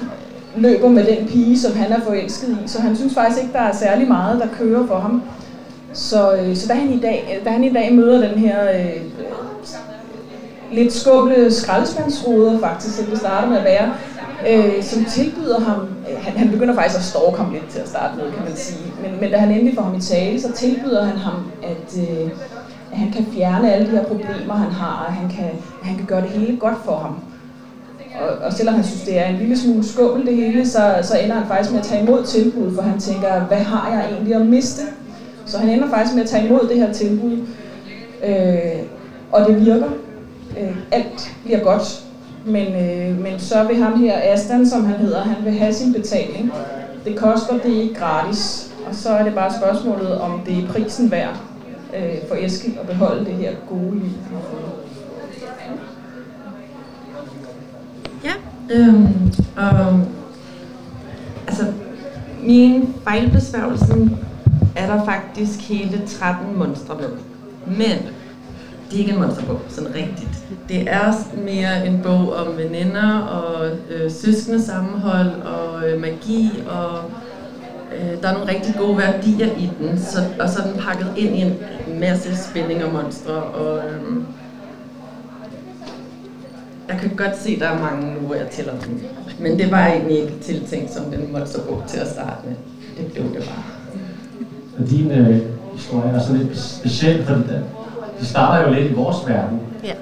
løber med den pige, som han er forelsket i, så han synes faktisk ikke, der er særlig meget, der kører for ham. Så, øh, så da, han i dag, øh, da han i dag møder den her øh, lidt skumle skraldespandsruder faktisk, som det starter med at være, øh, som tilbyder ham, øh, han, han begynder faktisk at stalke ham lidt til at starte med, kan man sige, men, men da han endelig får ham i tale, så tilbyder han ham, at, øh, at han kan fjerne alle de her problemer, han har, og han kan, han kan gøre det hele godt for ham. Og, og selvom han synes, det er en lille smule skummel det hele, så, så ender han faktisk med at tage imod tilbuddet, for han tænker, hvad har jeg egentlig at miste? Så han ender faktisk med at tage imod det her tilbud. Øh, og det virker. Øh, alt bliver godt. Men, øh, men så vil ham her, Aston, som han hedder, han vil have sin betaling. Det koster det ikke gratis. Og så er det bare spørgsmålet, om det er prisen værd øh, for Eskild at beholde det her gode liv, han har fået. Ja, øhm, og altså min fejlbesværgelse er der faktisk hele 13 monstre med. Men det er ikke en monsterbog, sådan rigtigt. Det er mere en bog om veninder og øh, søskende sammenhold og øh, magi og øh, der er nogle rigtig gode værdier i den, så, og så er den pakket ind i en masse spænding og monstre og øh, jeg kan godt se, at der er mange nu, hvor jeg tæller dem. Men det var egentlig ikke tiltænkt som den monsterbog til at starte med. Det blev det bare. Og din øh, historie er så lidt speciel, fordi det, de starter jo lidt i vores verden. Ja.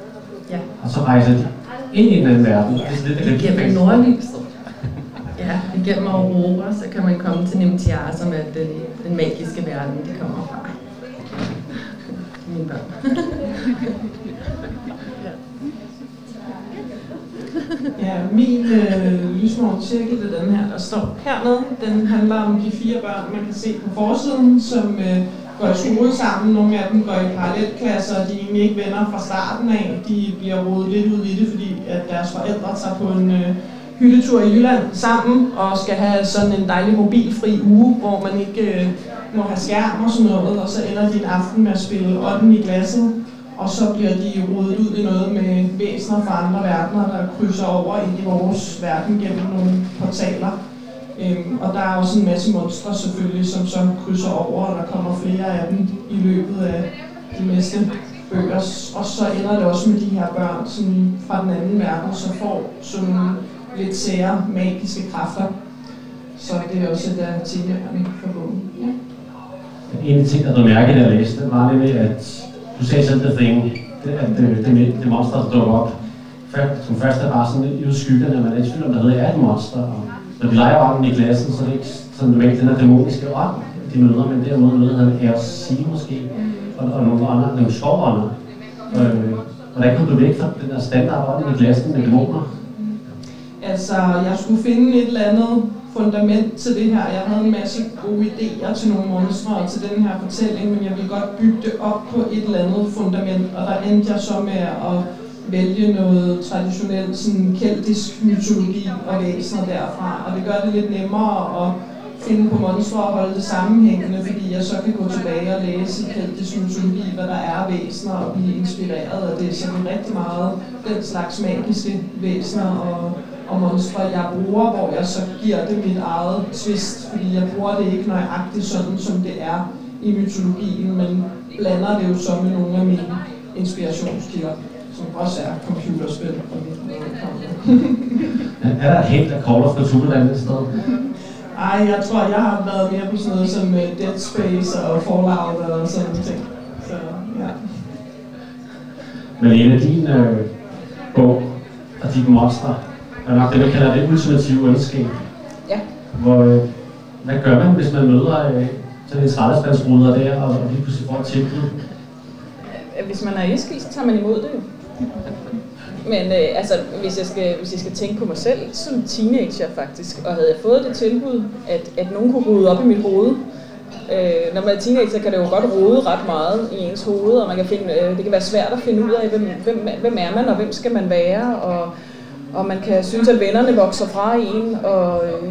ja. Og så rejser de ind i en anden verden. Ja. Det er lidt det gennem Nordlyset. Ja, igennem Aurora, så kan man komme til Nemtiar, som er den, den magiske verden, de kommer fra. Mine børn. Ja, min øh, lysmål cirkel er den her, der står hernede. Den handler om de fire børn, man kan se på forsiden, som øh, går i skole sammen. Nogle af dem går i parallelklasser, og de er egentlig ikke venner fra starten af. De bliver rodet lidt ud i det, fordi at deres forældre tager på en øh, hyttetur i Jylland sammen, og skal have sådan en dejlig mobilfri uge, hvor man ikke øh, må have skærm og sådan noget, og så ender de en aften med at spille ånden i glasset og så bliver de rodet ud i noget med væsener fra andre verdener, der krydser over ind i vores verden gennem nogle portaler. Øhm, og der er også en masse monstre selvfølgelig, som så krydser over, og der kommer flere af dem i løbet af de næste bøger. Og så ender det også med de her børn som fra den anden verden, som får sådan nogle lidt sære magiske kræfter. Så det er også der temaerne for bogen. Ja. En af de ting, der blev mærket, da jeg læste, var nemlig, at du sagde selv The Thing, at øh, det, det, det monster, der dukker op, som først er bare sådan i skyggerne, man er i tvivl om, hvad hedder, er et monster. Og når vi leger om i klassen, så er det ikke sådan normalt den her dæmoniske ånd, de møder, men derimod møder han RC måske, og, og nogle andre, nogle skovånder. Øh, hvordan kom du væk fra den der standard ånd i klassen med dæmoner? Altså, jeg skulle finde et eller andet fundament til det her. Jeg havde en masse gode idéer til nogle monstre og til den her fortælling, men jeg ville godt bygge det op på et eller andet fundament, og der endte jeg så med at vælge noget traditionelt sådan keltisk mytologi og væsener derfra, og det gør det lidt nemmere at finde på monstre og holde det sammenhængende, fordi jeg så kan gå tilbage og læse i keltisk mytologi, hvad der er væsener og blive inspireret af det. Så det er rigtig meget den slags magiske væsener og og monstre, jeg bruger, hvor jeg så giver det mit eget twist, fordi jeg bruger det ikke nøjagtigt sådan, som det er i mytologien, men blander det jo så med nogle af mine inspirationskilder, som også er computerspil. er der helt af Call of Cthulhu et sted? Ej, jeg tror, jeg har været mere på sådan noget som øh, Dead Space og Fallout og sådan noget ting. Så, ja. Men en af dine øh, bog og dine monstre, er nok det, man kalder det ultimative ondskab. Ja. Hvor, øh, hvad gør man, hvis man møder øh, sådan en skraldespandsruder der, og, og lige pludselig får et tilbud? Hvis man er Eskild, så tager man imod det jo. Men øh, altså, hvis jeg, skal, hvis jeg skal tænke på mig selv som teenager faktisk, og havde jeg fået det tilbud, at, at nogen kunne rode op i mit hoved, Øh, når man er teenager, kan det jo godt rode ret meget i ens hoved, og man kan finde, øh, det kan være svært at finde ud af, hvem, hvem, hvem er man, og hvem skal man være, og, og man kan synes, at vennerne vokser fra en, og, øh,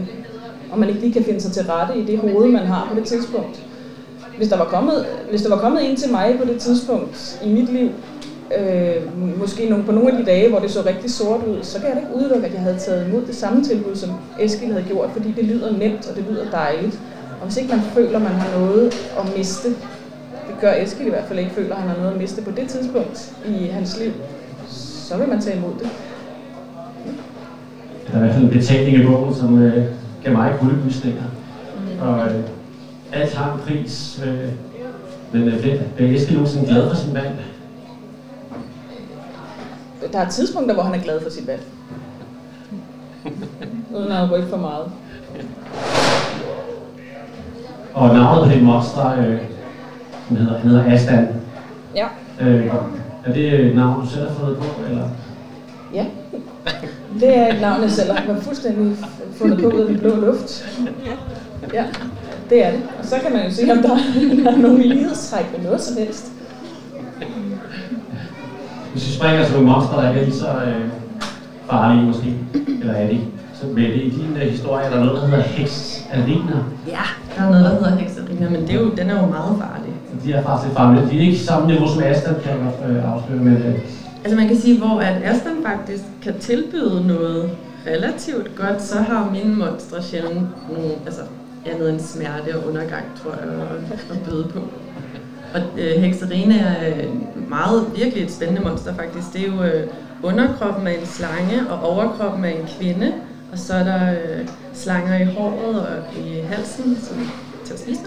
og man ikke lige kan finde sig til rette i det hoved, man har på det tidspunkt. Hvis der var kommet, hvis der var kommet en til mig på det tidspunkt i mit liv, øh, måske nogle, på nogle af de dage, hvor det så rigtig sort ud, så kan jeg da ikke udelukke, at jeg havde taget imod det samme tilbud, som Eskil havde gjort, fordi det lyder nemt, og det lyder dejligt. Og hvis ikke man føler, man har noget at miste, det gør Eskil i hvert fald ikke, føler, at han har noget at miste på det tidspunkt i hans liv, så vil man tage imod det. Der er i hvert fald en betaling i bogen, som øh, gav mig guldbysninger. Mm. Og øh, alt har en pris, øh, men øh, bliver Eskild nogensinde glad for sin valg? Der er tidspunkter, hvor han er glad for sit valg. Uden at rykke for meget. Og navnet på det monster, øh, han hedder, han hedder Astan. Ja. Øh, er det et navn, du selv har fået på, eller? Ja. Det er et navn, jeg selv har fuldstændig fundet på ud af den blå luft. Ja, det er det. Og så kan man jo se, om der, er nogle lighedstræk med noget som helst. Hvis vi springer til nogle monster, der ikke er lige så øh, farlige måske, eller er det så med det i din uh, historie, er der noget, der hedder heksariner. Ja, der er noget, der hedder heksariner, men det er jo, den er jo meget farlig. De er faktisk farlige. De er ikke samme niveau som Aston, kan jeg godt øh, afsløre, men... Øh. Altså man kan sige, hvor at Aston faktisk kan tilbyde noget relativt godt, så har mine monstre sjældent nogle, altså andet end smerte og undergang, tror jeg, at, at bøde på. Og øh, hekserine er øh, meget, virkelig et spændende monster faktisk. Det er jo øh, underkroppen af en slange og overkroppen af en kvinde, og så er der øh, slanger i håret og i halsen som, til at spise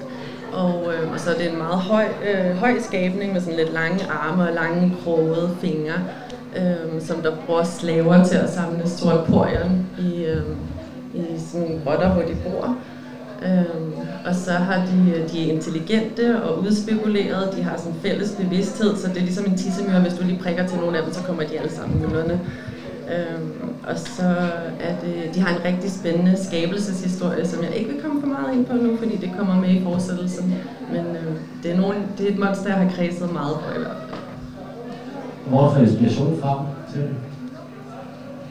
og, øh, og så er det en meget høj, øh, høj skabning med sådan lidt lange arme og lange krogede fingre, øh, som der bruger slaver til at samle store i, øh, i sådan rotter, hvor de bor. Øhm, og så har de, øh, de er intelligente og udspekulerede, de har sådan fælles bevidsthed, så det er ligesom en tissemyre, hvis du lige prikker til nogle af dem, så kommer de alle sammen myldrende. Øhm, og så er det, de har en rigtig spændende skabelseshistorie, som jeg ikke vil komme for meget ind på nu, fordi det kommer med i fortsættelsen. Men øh, det, er nogen, det er et monster, jeg har kredset meget på i hvert fald. Hvor får inspiration fra til det?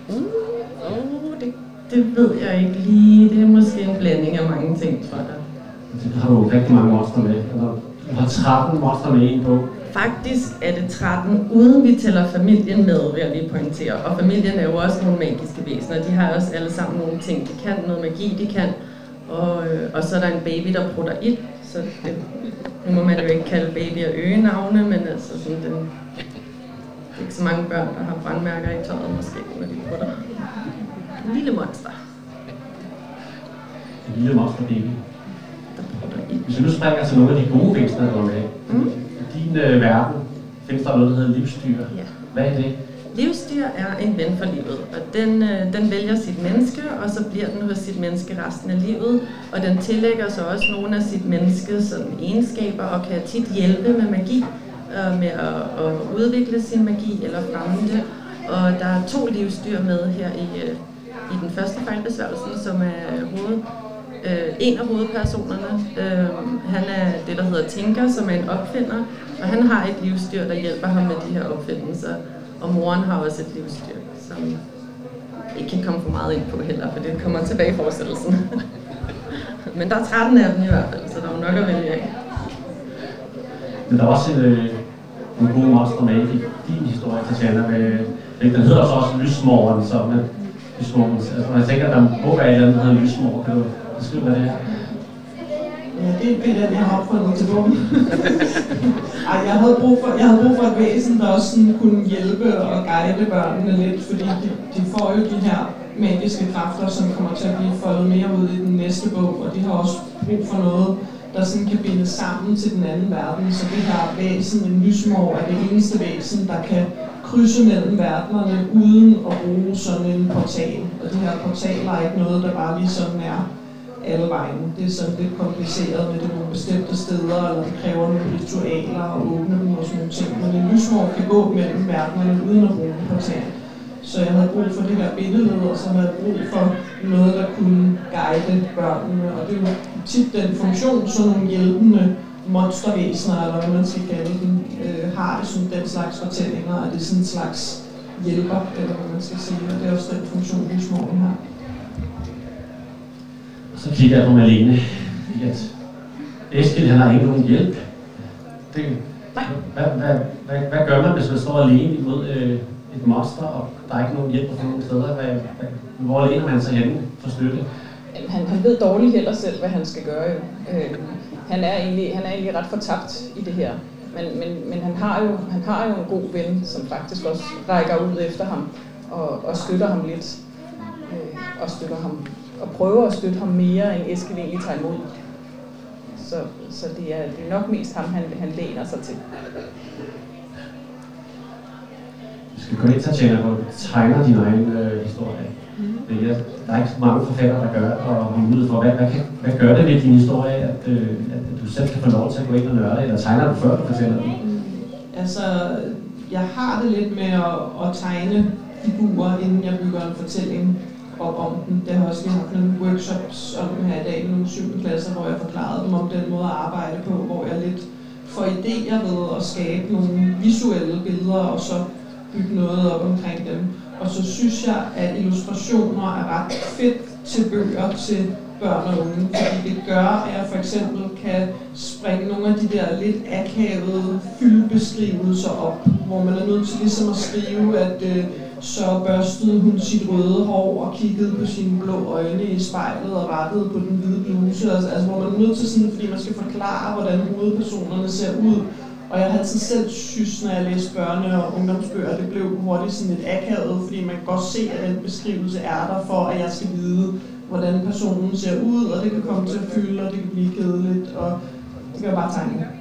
Mm, oh, det, det ved jeg ikke lige. Det er måske en blanding af mange ting, tror jeg. Det har du rigtig mange monster med. Du har 13 monster med i en bog. Faktisk er det 13, uden vi tæller familien med, vil jeg lige pointere. Og familien er jo også nogle magiske væsener. De har også alle sammen nogle ting, de kan. Noget magi, de kan. Og, øh, og så er der en baby, der prutter ild. Så det, nu må man jo ikke kalde babyer øgenavne, men altså sådan den... Det er ikke så mange børn, der har brandmærker i tøjet måske, når de prutter. En lille monster. En lille monster baby. Hvis vi nu springer til nogle af de gode væsener, der er med. Mm din øh, verden findes der noget, der hedder livsstyr. Ja. Hvad er det? Livsdyr er en ven for livet, og den, øh, den vælger sit menneske, og så bliver den hos sit menneske resten af livet, og den tillægger så også nogle af sit menneske sådan, egenskaber, og kan tit hjælpe med magi, øh, med at, at udvikle sin magi eller fremme det. Og der er to livsdyr med her i, øh, i den første fejlbesværgelsen, som er hoved, øh, en af hovedpersonerne. Øh, han er det, der hedder Tinker, som er en opfinder, og han har et livsdyr, der hjælper ham med de her opfindelser. Og moren har også et livsdyr, som ikke kan komme for meget ind på heller, for det kommer tilbage i forestillelsen. Men der er 13 af dem i hvert fald, så der er jo nok at vælge af. Men der er også en, øh, en god monster med i din historie, Tatjana. Med, den hedder så også Lysmoren, så med Lysmoren. Altså, jeg tænker, at der må være et eller andet, der hedder Lysmor. Kan du beskrive, hvad det er? Ja, det er et billede, jeg har opfundet til bogen. Ej, jeg havde, brug for, jeg havde brug for et væsen, der også sådan kunne hjælpe og guide børnene lidt, fordi de, de får jo de her magiske kræfter, som kommer til at blive foldet mere ud i den næste bog, og de har også brug for noget, der sådan kan binde sammen til den anden verden. Så det her væsen, en lysmor, er det eneste væsen, der kan krydse mellem verdenerne uden at bruge sådan en portal. Og de her portaler er ikke noget, der bare lige sådan er alle vegne. Det er sådan lidt kompliceret med det nogle bestemte steder, eller det kræver nogle ritualer og åbne dem og sådan nogle ting. Men en lysmor kan gå mellem verdenerne uden at bruge en portal. Så jeg havde brug for det her billede, og så havde jeg brug for noget, der kunne guide børnene. Og det er tit den funktion, sådan nogle hjælpende monstervæsener, eller hvad man skal kalde dem, øh, har det som den slags fortællinger, og det er sådan en slags hjælper, eller hvad man skal sige, og det er også den funktion, husmoren har. Så kigger jeg på Malene, at Eskild, han har ikke nogen hjælp. Det, hvad, hvad, hvad, hvad gør man, hvis man står alene imod øh, et monster, og der er ikke nogen hjælp fra nogen steder? Hvad, hvad, hvor læner man sig henne for støtte? Han, han ved dårligt heller selv, hvad han skal gøre. Øh, han, er egentlig, han er egentlig ret fortabt i det her. Men, men, men han, har jo, han har jo en god ven, som faktisk også rækker ud efter ham og, og støtter ham lidt. Øh, og støtter ham og prøver at støtte ham mere, end Eskild egentlig tager imod. Så, så det, er, det er nok mest ham, han, han læner sig til. Til at hvor du tegner din egen øh, historie. Mm. Er, der er ikke så mange forfattere, der gør og har mulighed for. Hvad, hvad, kan, hvad gør det ved din historie, at, øh, at du selv kan få lov til at gå ind og nørde, eller tegner du før du fortæller den? Mm. Altså, jeg har det lidt med at, at tegne figurer, inden jeg bygger en fortælling op om den. Det har også lige haft nogle workshops om her i dag med nogle 7. klasser, hvor jeg forklarede dem om den måde at arbejde på, hvor jeg lidt får idéer ved at skabe nogle visuelle billeder, og så bygge noget op omkring dem. Og så synes jeg, at illustrationer er ret fedt til bøger til børn og unge, fordi det gør, at jeg for eksempel kan springe nogle af de der lidt akavede fyldbeskrivelser op, hvor man er nødt til ligesom at skrive, at øh, så børstede hun sit røde hår og kiggede på sine blå øjne i spejlet og rettede på den hvide bluse, altså, altså hvor man er nødt til sådan, fordi man skal forklare, hvordan hovedpersonerne ser ud, og jeg har sådan selv synes, når jeg læste børne- og ungdomsbøger, det blev hurtigt sådan lidt akavet, fordi man kan godt se, at den beskrivelse er der for, at jeg skal vide, hvordan personen ser ud, og det kan komme til at fylde, og det kan blive kedeligt, og det kan jeg bare tegne.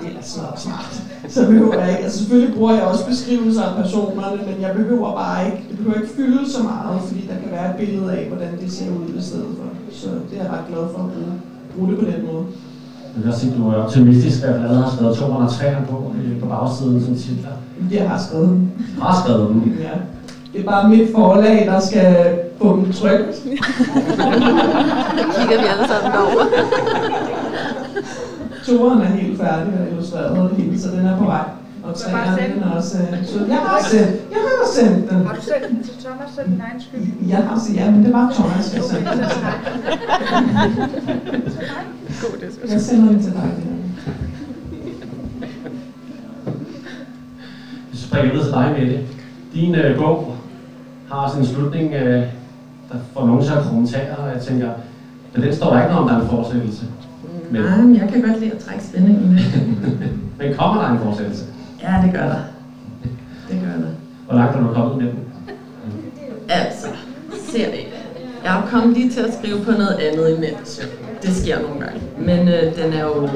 Det er smart, smart. Så behøver jeg ikke. Altså selvfølgelig bruger jeg også beskrivelser af personerne, men jeg behøver bare ikke, det behøver ikke fylde så meget, fordi der kan være et billede af, hvordan det ser ud i stedet for. Så det er jeg ret glad for at bruge, bruge det på den måde. Jeg kan se, at du er optimistisk, at du allerede har skrevet 203 på, øh, på bagsiden som titler. Jeg har skrevet dem. Har skrevet dem? Ja. Det er bare mit forlag, der skal få dem trykt. kigger vi alle sammen derover. Toren er helt færdig og illustreret og hele, så den er på vej. Og træerne den er også... Øh, så jeg har sendt, jeg har sendt den. Har du sendt den til Thomas for din egen skyld? Jeg har ja, men det var Thomas, jeg sendte den. Jeg sender den til dig. Jeg springer videre til dig, Mette. Din øh, bog har sådan en slutning, øh, der får nogen til at kommentere, og jeg tænker, men den står der ikke noget om, der er en fortsættelse. Men... Nej, men jeg kan godt lide at trække spændingen lidt. men kommer der en fortsættelse? Ja, det gør der. Det gør der. Hvor langt er du kommet med den? Altså, ser det. Jeg har kommet lige til at skrive på noget andet imens. Det sker nogle gange. Men øh, den er jo...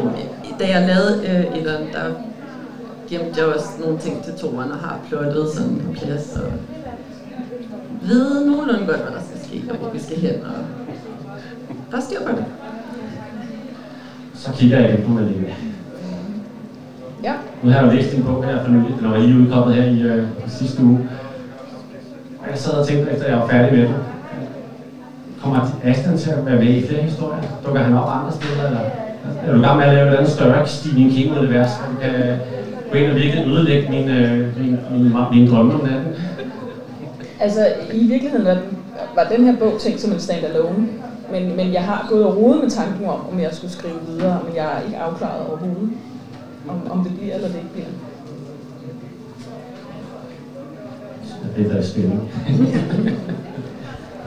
Da jeg lavede øh, et der gemte jeg også nogle ting til toren og har plottet sådan på plads. Og ved nogenlunde godt, hvad der skal ske, og hvor vi skal hen. Og der er styr på det. Så kigger jeg ind på Malene. Ja. Nu har jeg jo læst din bog her for nylig, den var lige udkommet her i øh, sidste uge. Og jeg sad og tænkte, efter jeg var færdig med den, kommer Aston til at være med i flere historier? Dukker han op andre steder, eller er du gang med at lave et andet større Stephen King-univers, du kan gå ind og virkelig ødelægge mine, øh, mine, mine, mine drømme om natten? Altså, i virkeligheden var den, var den her bog tænkt som en standalone, men, men jeg har gået og rodet med tanken om, om jeg skulle skrive videre, men jeg er ikke afklaret overhovedet, om, om det bliver eller det ikke bliver. Det er da spændende.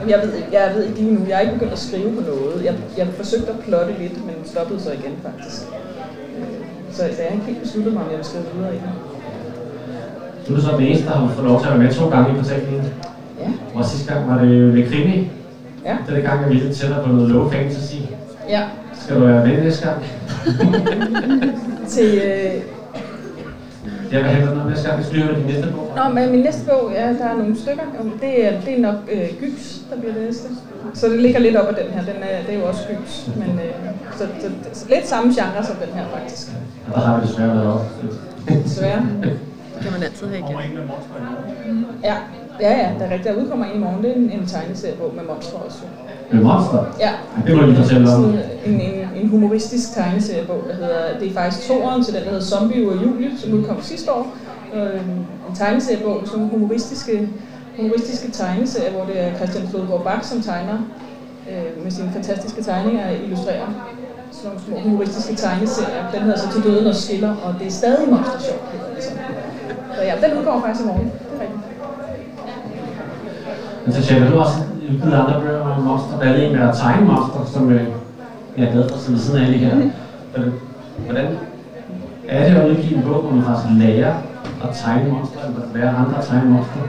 jeg ved, jeg ved ikke lige nu. Jeg er ikke begyndt at skrive på noget. Jeg, jeg forsøgte at plotte lidt, men stoppede så igen faktisk. Så, så jeg har ikke helt besluttet mig, om jeg vil skrive videre det. Du er så den eneste, der har fået lov til at være med to gange i portalen. Ja. Og sidste gang var det med krimi. Ja. Det er det gang, jeg ville tættere på noget low fantasy. Ja. Skal du være med næste gang? til, øh... Ja, hvad handler noget næste gang? Vi skal din næste bog. Nå, men min næste bog, ja, der er nogle stykker. Det er, det er nok øh, Gys, der bliver det næste. Så det ligger lidt op ad den her. Den er, det er jo også Gys. Men, øh, så, så, så, lidt samme genre som den her, faktisk. Ja, der har vi desværre været også. Desværre. Det kan man altid have igen. Ja, ja, ja, der er rigtigt. Der udkommer en i morgen. Det er en, en tegneseriebog med monstre også. Med monster? Ja. Det må du fortælle om. En, en, en humoristisk tegneseriebog, der hedder, det er faktisk toeren til den, der hedder Zombie og Julie, som udkom sidste år. Øh, en tegneseriebog, nogle humoristiske, humoristiske tegneserier, hvor det er Christian Flodgaard Bak, som tegner øh, med sine fantastiske tegninger og illustrerer sådan nogle små humoristiske tegneserier. Den hedder så Til døden og skiller, og det er stadig monster sjov. Så ja, den udgår faktisk i morgen. Det er rigtigt. Men så du også udgivet andre bøger om monster. Der er en med at tegne monster, som øh, jeg er glad for, som ved siden af lige her. Hvordan er det at udgive en bog, hvor man faktisk lærer at tegne monster, eller lærer andre at tegne monster?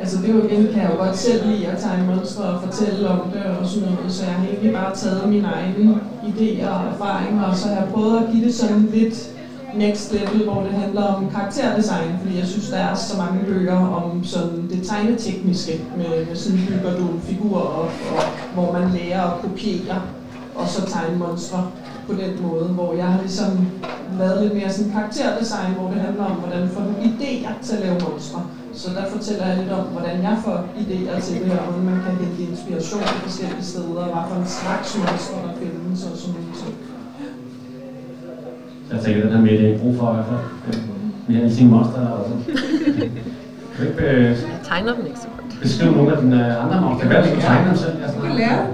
Altså det er jo igen, kan jeg jo godt selv lide at tegne monstre og fortælle om det og sådan noget, så jeg har egentlig bare taget mine egne idéer og erfaringer, og så har jeg prøvet at give det sådan lidt next level, hvor det handler om karakterdesign, fordi jeg synes, der er så mange bøger om sådan det tegnetekniske, med, med sådan bygger du figurer op, og hvor man lærer at kopiere, og så tegne monstre på den måde, hvor jeg har ligesom lavet lidt mere sådan karakterdesign, hvor det handler om, hvordan får du idéer til at lave monstre. Så der fortæller jeg lidt om, hvordan jeg får idéer til det, og hvordan man kan hente inspiration forskellige steder, og hvad for en slags monstre, der findes, og sådan noget. Jeg tænker, den her med, det er brug for i hvert fald. Vi har lige sine monster der også. Kan ikke øh, Jeg tegner dem ikke så godt. beskrive nogle af dine øh, andre monster? Hvad er du tegner dem selv? Altså, kan lære.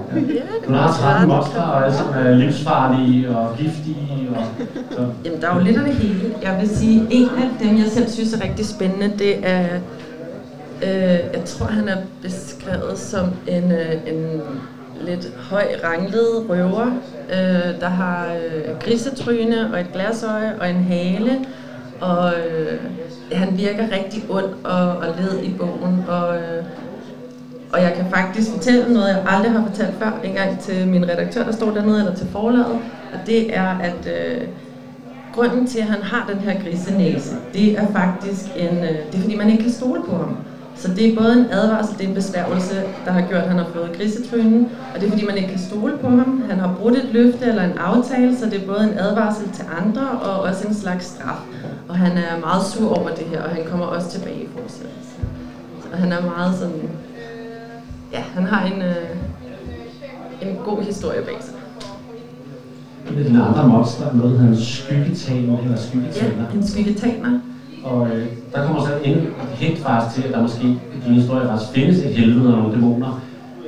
Du har 13 monster, og alle sammen er livsfarlige og giftige. Og, så. Jamen, der er jo lidt af det hele. Jeg vil sige, en af dem, jeg selv synes er rigtig spændende, det er, øh, jeg tror, han er beskrevet som en, øh, en lidt høj ranglet røver, øh, der har øh, grisetryne og et glasøje og en hale, og øh, han virker rigtig ond og, og led i bogen, og, øh, og jeg kan faktisk fortælle noget, jeg aldrig har fortalt før, engang til min redaktør, der står dernede, eller til forlaget, og det er, at øh, grunden til, at han har den her grisenæse, det er faktisk en, øh, det er fordi, man ikke kan stole på ham. Så det er både en advarsel, det er en besværgelse, der har gjort, at han har fået grisetrynen, og det er fordi, man ikke kan stole på ham. Han har brudt et løfte eller en aftale, så det er både en advarsel til andre og også en slags straf. Og han er meget sur over det her, og han kommer også tilbage i fortsættelsen. Så han er meget sådan, ja, han har en, øh, en god historie bag sig. En af dine andre monster er noget, der hedder skyggetagen eller Ja, skyggetaner. en skyggetaner. Og øh, der kommer så en helt faktisk til, at der måske i din historie faktisk findes et helvede og nogle dæmoner.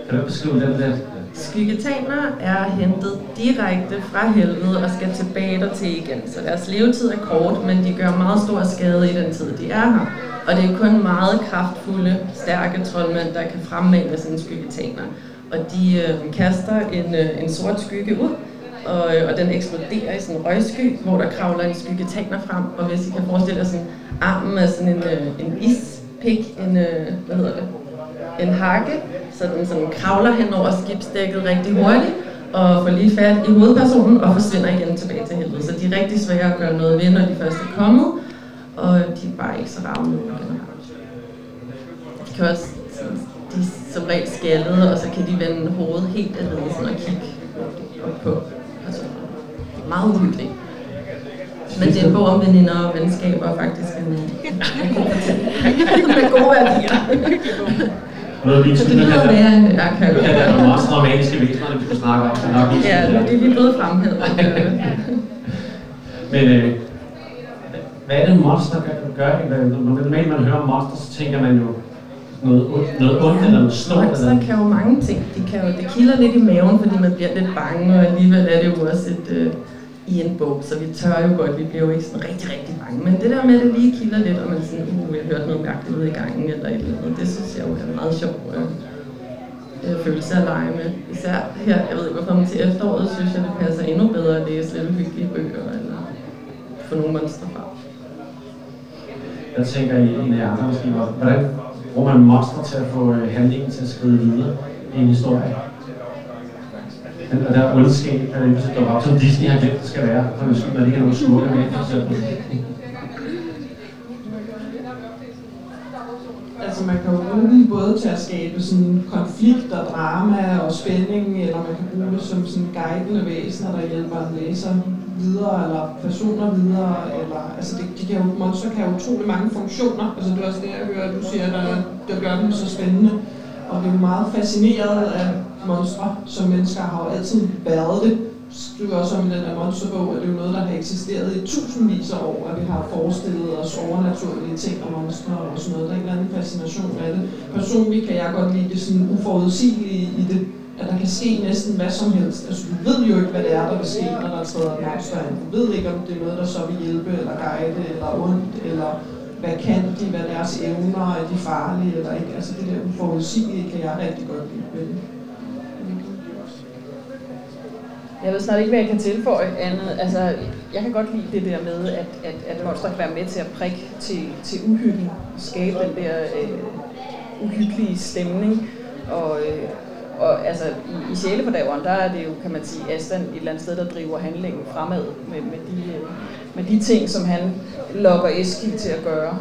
Kan du beskrive den der? Skyggetaner er hentet direkte fra helvede og skal tilbage der til igen. Så deres levetid er kort, men de gør meget stor skade i den tid, de er her. Og det er kun meget kraftfulde, stærke troldmænd, der kan fremmane sådan en skyggetaner. Og de øh, kaster en, øh, en sort skygge ud, og, øh, og den eksploderer i sådan en røgsky, hvor der kravler en skyggetaner frem. Og hvis I kan forestille jer sådan armen af sådan en, øh, en ispik, en, øh, hvad hedder det, en hakke, så den sådan kravler hen over skibsdækket rigtig hurtigt, og får lige fat i hovedpersonen og forsvinder igen tilbage til helvede. Så de er rigtig svære at gøre noget ved, når de først er kommet, og de er bare ikke så rare med generelt. De kan også, sådan, de er som regel skaldede, og så kan de vende hovedet helt af og kigge op på personen. Det er meget uhyggeligt. Men det er en bog om veninder og venskaber, faktisk en, en god fortælling. med gode værdier. Så det lyder der værre end det er, kan jeg Ja, der er nogle også dramatiske væsener, vi kunne snakke om. Det nok ikke Ja, det er vi blevet fremhævet. Men øh, hvad er det, monster gør? Når man hører om monster, så tænker man jo noget, noget ondt eller noget stort. Monster Eller, kan jo mange ting. De kan jo, det kilder lidt i maven, fordi man bliver lidt bange, og alligevel er det jo også et, øh, i en bog, så vi tør jo godt, vi bliver jo ikke sådan rigtig, rigtig bange. Men det der med, at det lige kilder lidt, og man sådan, uh, jeg hørte noget mærkeligt ude i gangen, eller et eller andet, det synes jeg jo er en meget sjov øh, øh, følelse at lege med. Især her, jeg ved ikke hvorfor, men til efteråret synes jeg, det passer endnu bedre at læse lidt uhyggelige bøger, eller få nogle monster fra. jeg tænker i jer andre måske, hvor- hvordan bruger man monster til at få øh, handlingen til at skride videre i en historie? Den og der er ondskab, der lige pludselig dukker op, som Disney har glemt, det skal være, for hvis man ikke har nogen skurke med, for eksempel. Altså man kan jo bruge den både til at skabe sådan konflikt og drama og spænding, eller man kan bruge det som sådan guidende væsener, der hjælper en læser videre, eller personer videre, eller altså det, de kan jo, monster kan have utrolig mange funktioner. Altså det er også det, jeg hører, du siger, der, der gør dem så spændende. Og vi er jo meget fascineret af monstre, som mennesker har jo altid været det. skriver også om i den der monsterbog, at det er jo noget, der har eksisteret i tusindvis af år, at vi har forestillet os overnaturlige ting og monstre og sådan noget. Der er en eller anden fascination af det. Personligt kan jeg godt lide det sådan uforudsigelige i det, at der kan ske næsten hvad som helst. Altså, du ved jo ikke, hvad det er, der vil ske, når der træder et monster ind. Du ved ikke, om det er noget, der så vil hjælpe, eller guide, eller ondt, eller hvad kan de, hvad deres evner, er de farlige eller ikke. Altså det der uforudsigelige kan jeg rigtig godt lide Jeg ved snart ikke, hvad jeg kan tilføje andet. Altså, jeg kan godt lide det der med, at, at, at monster kan være med til at prikke til, til uhyggen, skabe den der øh, uhyggelige stemning. Og, øh, og altså, i, i sjælefordaveren, der er det jo, kan man sige, Aslan et eller andet sted, der driver handlingen fremad med, med, de, øh, med de ting, som han lokker Eskil til at gøre.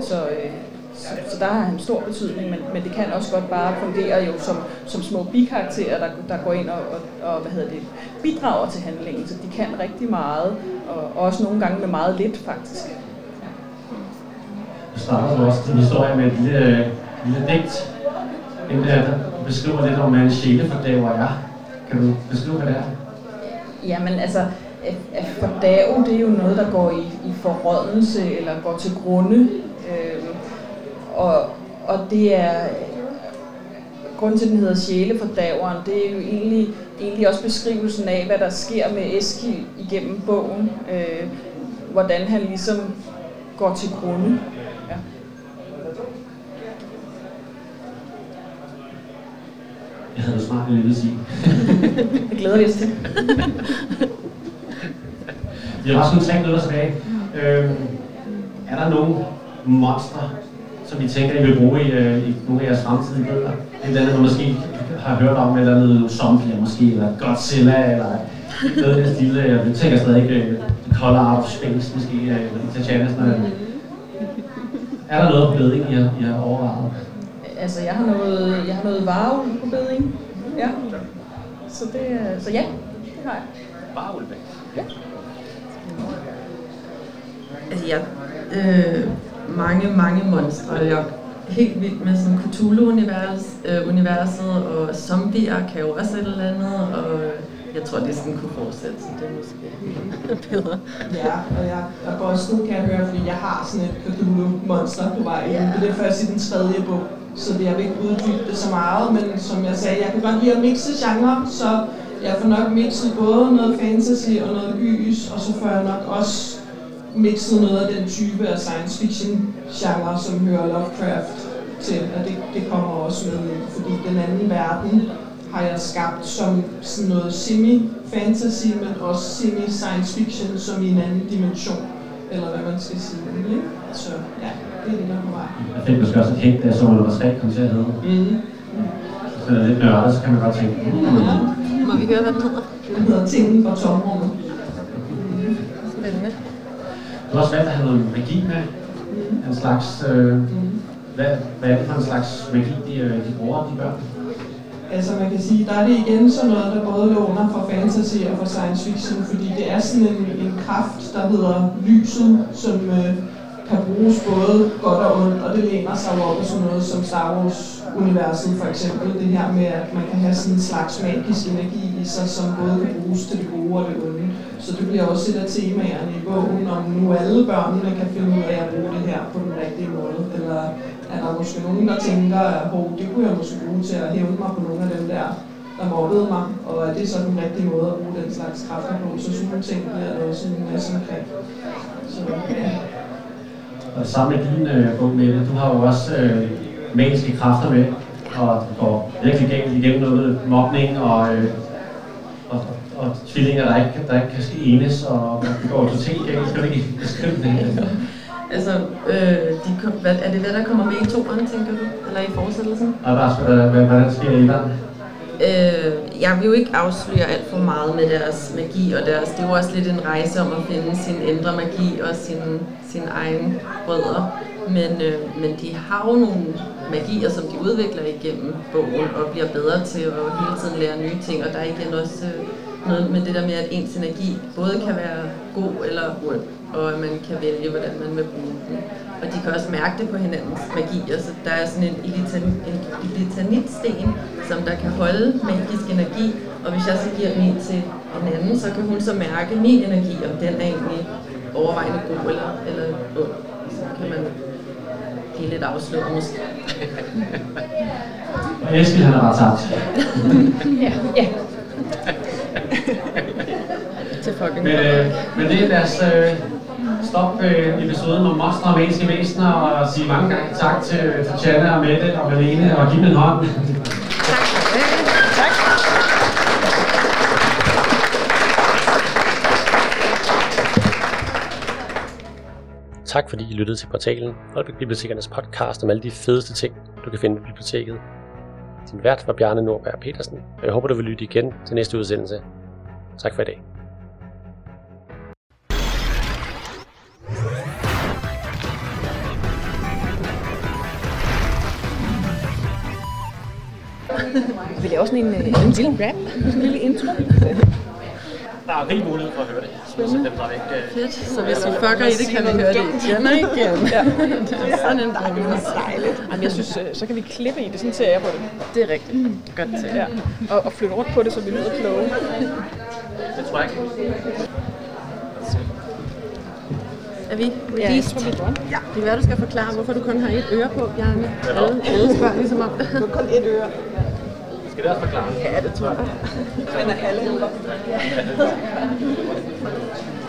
Så, øh, så, så der har han stor betydning, men, men det kan også godt bare fungere jo som, som små bikarakterer, der, der går ind og, og, og hvad hedder det, bidrager til handlingen. Så de kan rigtig meget, og også nogle gange med meget lidt faktisk. Du starter også din historie med et lille, øh, lille digt, inden der, der beskriver lidt om, hvad en sjælefordæver er. Kan du beskrive, hvad det er? Jamen altså, øh, øh, at fordave, det er jo noget, der går i, i forrådnelse eller går til grunde. Øh, og, og det er, grund til, at den hedder sjælefordaveren, det er jo egentlig, egentlig også beskrivelsen af, hvad der sker med Eskil igennem bogen. Øh, hvordan han ligesom går til grunde. Jeg havde snart lidt at sige. jeg glæder mig til. Vi har også kun tre minutter tilbage. Øh, er der nogle monstre, som I tænker, I vil bruge i, øh, i nogle af jeres fremtidige bøger? Det er andet, man måske har hørt om, eller noget zombie måske, eller Godzilla, eller noget af det stil. Jeg tænker stadig uh, The Color Out of Space, måske, uh, eller sådan Er der noget på beding, I har, I har overvejet? Altså, jeg har noget, jeg har noget varv på beding. Ja. Så, det, så ja, det har jeg. Varulve? Ja. Altså, jeg, øh, mange, mange monstre. Jeg er helt vild med sådan Cthulhu-universet, øh, universet, og zombier kan jo også et eller andet, og jeg tror, det sådan kunne fortsætte, så det er måske bedre. Ja, og jeg, også nu, kan jeg høre, fordi jeg har sådan et Cthulhu-monster på vej. Ja. Det er først i den tredje bog, så det, jeg vil ikke uddybe det så meget, men som jeg sagde, jeg kan godt lide at mixe genre, så jeg får nok mixet både noget fantasy og noget gys, og så får jeg nok også mixet noget af den type af science fiction genre, som hører Lovecraft til, og det, det kommer også med fordi den anden verden har jeg skabt som sådan noget semi-fantasy, men også semi-science fiction, som i en anden dimension, eller hvad man skal sige. Ikke? Så ja, det er det, der på vej. Jeg fik måske også et hint, der så nummer 3 kom til at hedde. Mm. Hvis det er lidt nørdet, så kan man godt tænke, mm. mm. Må vi høre, hvad den hedder? Den hedder Tingen fra tomrummet. Spændende. Du har også valgt at have noget magi med. Mm. En slags... Øh, mm. hvad, hvad er det for en slags magi, de, øh, de bruger, de børn? Altså man kan sige, der er det igen sådan noget, der både låner fra fantasy og fra science fiction, fordi det er sådan en, en kraft, der hedder lyset, som øh, kan bruges både godt og ondt, og det læner sig jo op af sådan noget som Star Wars-universet for eksempel. Det her med, at man kan have sådan en slags magisk energi i sig, som både kan bruges til det gode og det onde. Så det bliver også et af temaerne i bogen, om nu alle børnene kan finde ud af at bruge det her på den rigtige måde. Eller er der måske nogen, der tænker, at det kunne jeg måske bruge til at hævne mig på nogle af dem der, der mobbede mig, og er det så den rigtige måde at bruge den slags kræfter på. Så sådan nogle ting bliver der også en masse omkring. Så ja. Og sammen med din øh, bog, Mette, du har jo også øh, magiske kræfter med, og det går virkelig galt igennem noget mobning og, øh, og, og tvillinger, der ikke, der ikke kan enes, og det går totalt galt. Skal du ikke beskrive det? Altså, øh, de kom, hvad, er det hvad, der kommer med i toeren, tænker du? Eller i fortsættelsen? Og der er, hvad, hvad der sker i den? Øh, jeg vil jo ikke afsløre alt for meget med deres magi, og deres, det er jo også lidt en rejse om at finde sin indre magi og sin, sin egen rødder. Men, øh, men de har jo nogle magier, som de udvikler igennem bogen, og bliver bedre til at hele tiden lære nye ting, og der er igen også øh, noget med det der med, at ens energi både kan være god eller ond, og at man kan vælge, hvordan man vil bruge den. Og de kan også mærke det på hinandens magi. Altså, der er sådan en ilitanitsten, som der kan holde magisk energi, og hvis jeg så giver min til en anden, så kan hun så mærke min energi, om den er egentlig overvejende god eller, eller ond. Så kan man blive lidt afsløret måske. Og Eskild, han har bare tabt. ja. ja. til fucking Men, øh, men det er deres øh, stop øh, episoden om monster og menneskelige væsener, og sige mange gange tak til, til Tjana og Mette og Malene, og give dem en hånd. Tak fordi I lyttede til portalen, Aalbæk Bibliotekernes podcast om alle de fedeste ting, du kan finde på biblioteket. Din vært var Bjarne Nordberg Petersen, og jeg håber, du vil lytte igen til næste udsendelse. Tak for i dag. Vi laver sådan en, øh, en lille rap, en lille intro. Der er rig mulighed for at høre det. Så dem, der ikke... Uh... Fedt, så hvis vi fucker i det, kan vi høre det igen og igen. Ja. det er sådan en dejlig dejligt. Jamen, jeg synes, øh, så kan vi klippe i det, sådan ser jeg på det. Det er rigtigt. Godt til. Ja. Og, og flytte rundt på det, så vi lyder kloge. Det tror jeg ikke. Er vi Ja, jeg released? tror, vi er. Ja. Det er hvad du skal forklare, hvorfor du kun har et øre på, Bjarne. Alle, alle spørger ligesom om. Du har kun et øre. Skal det også forklare? Ja, det tror jeg. Men er alle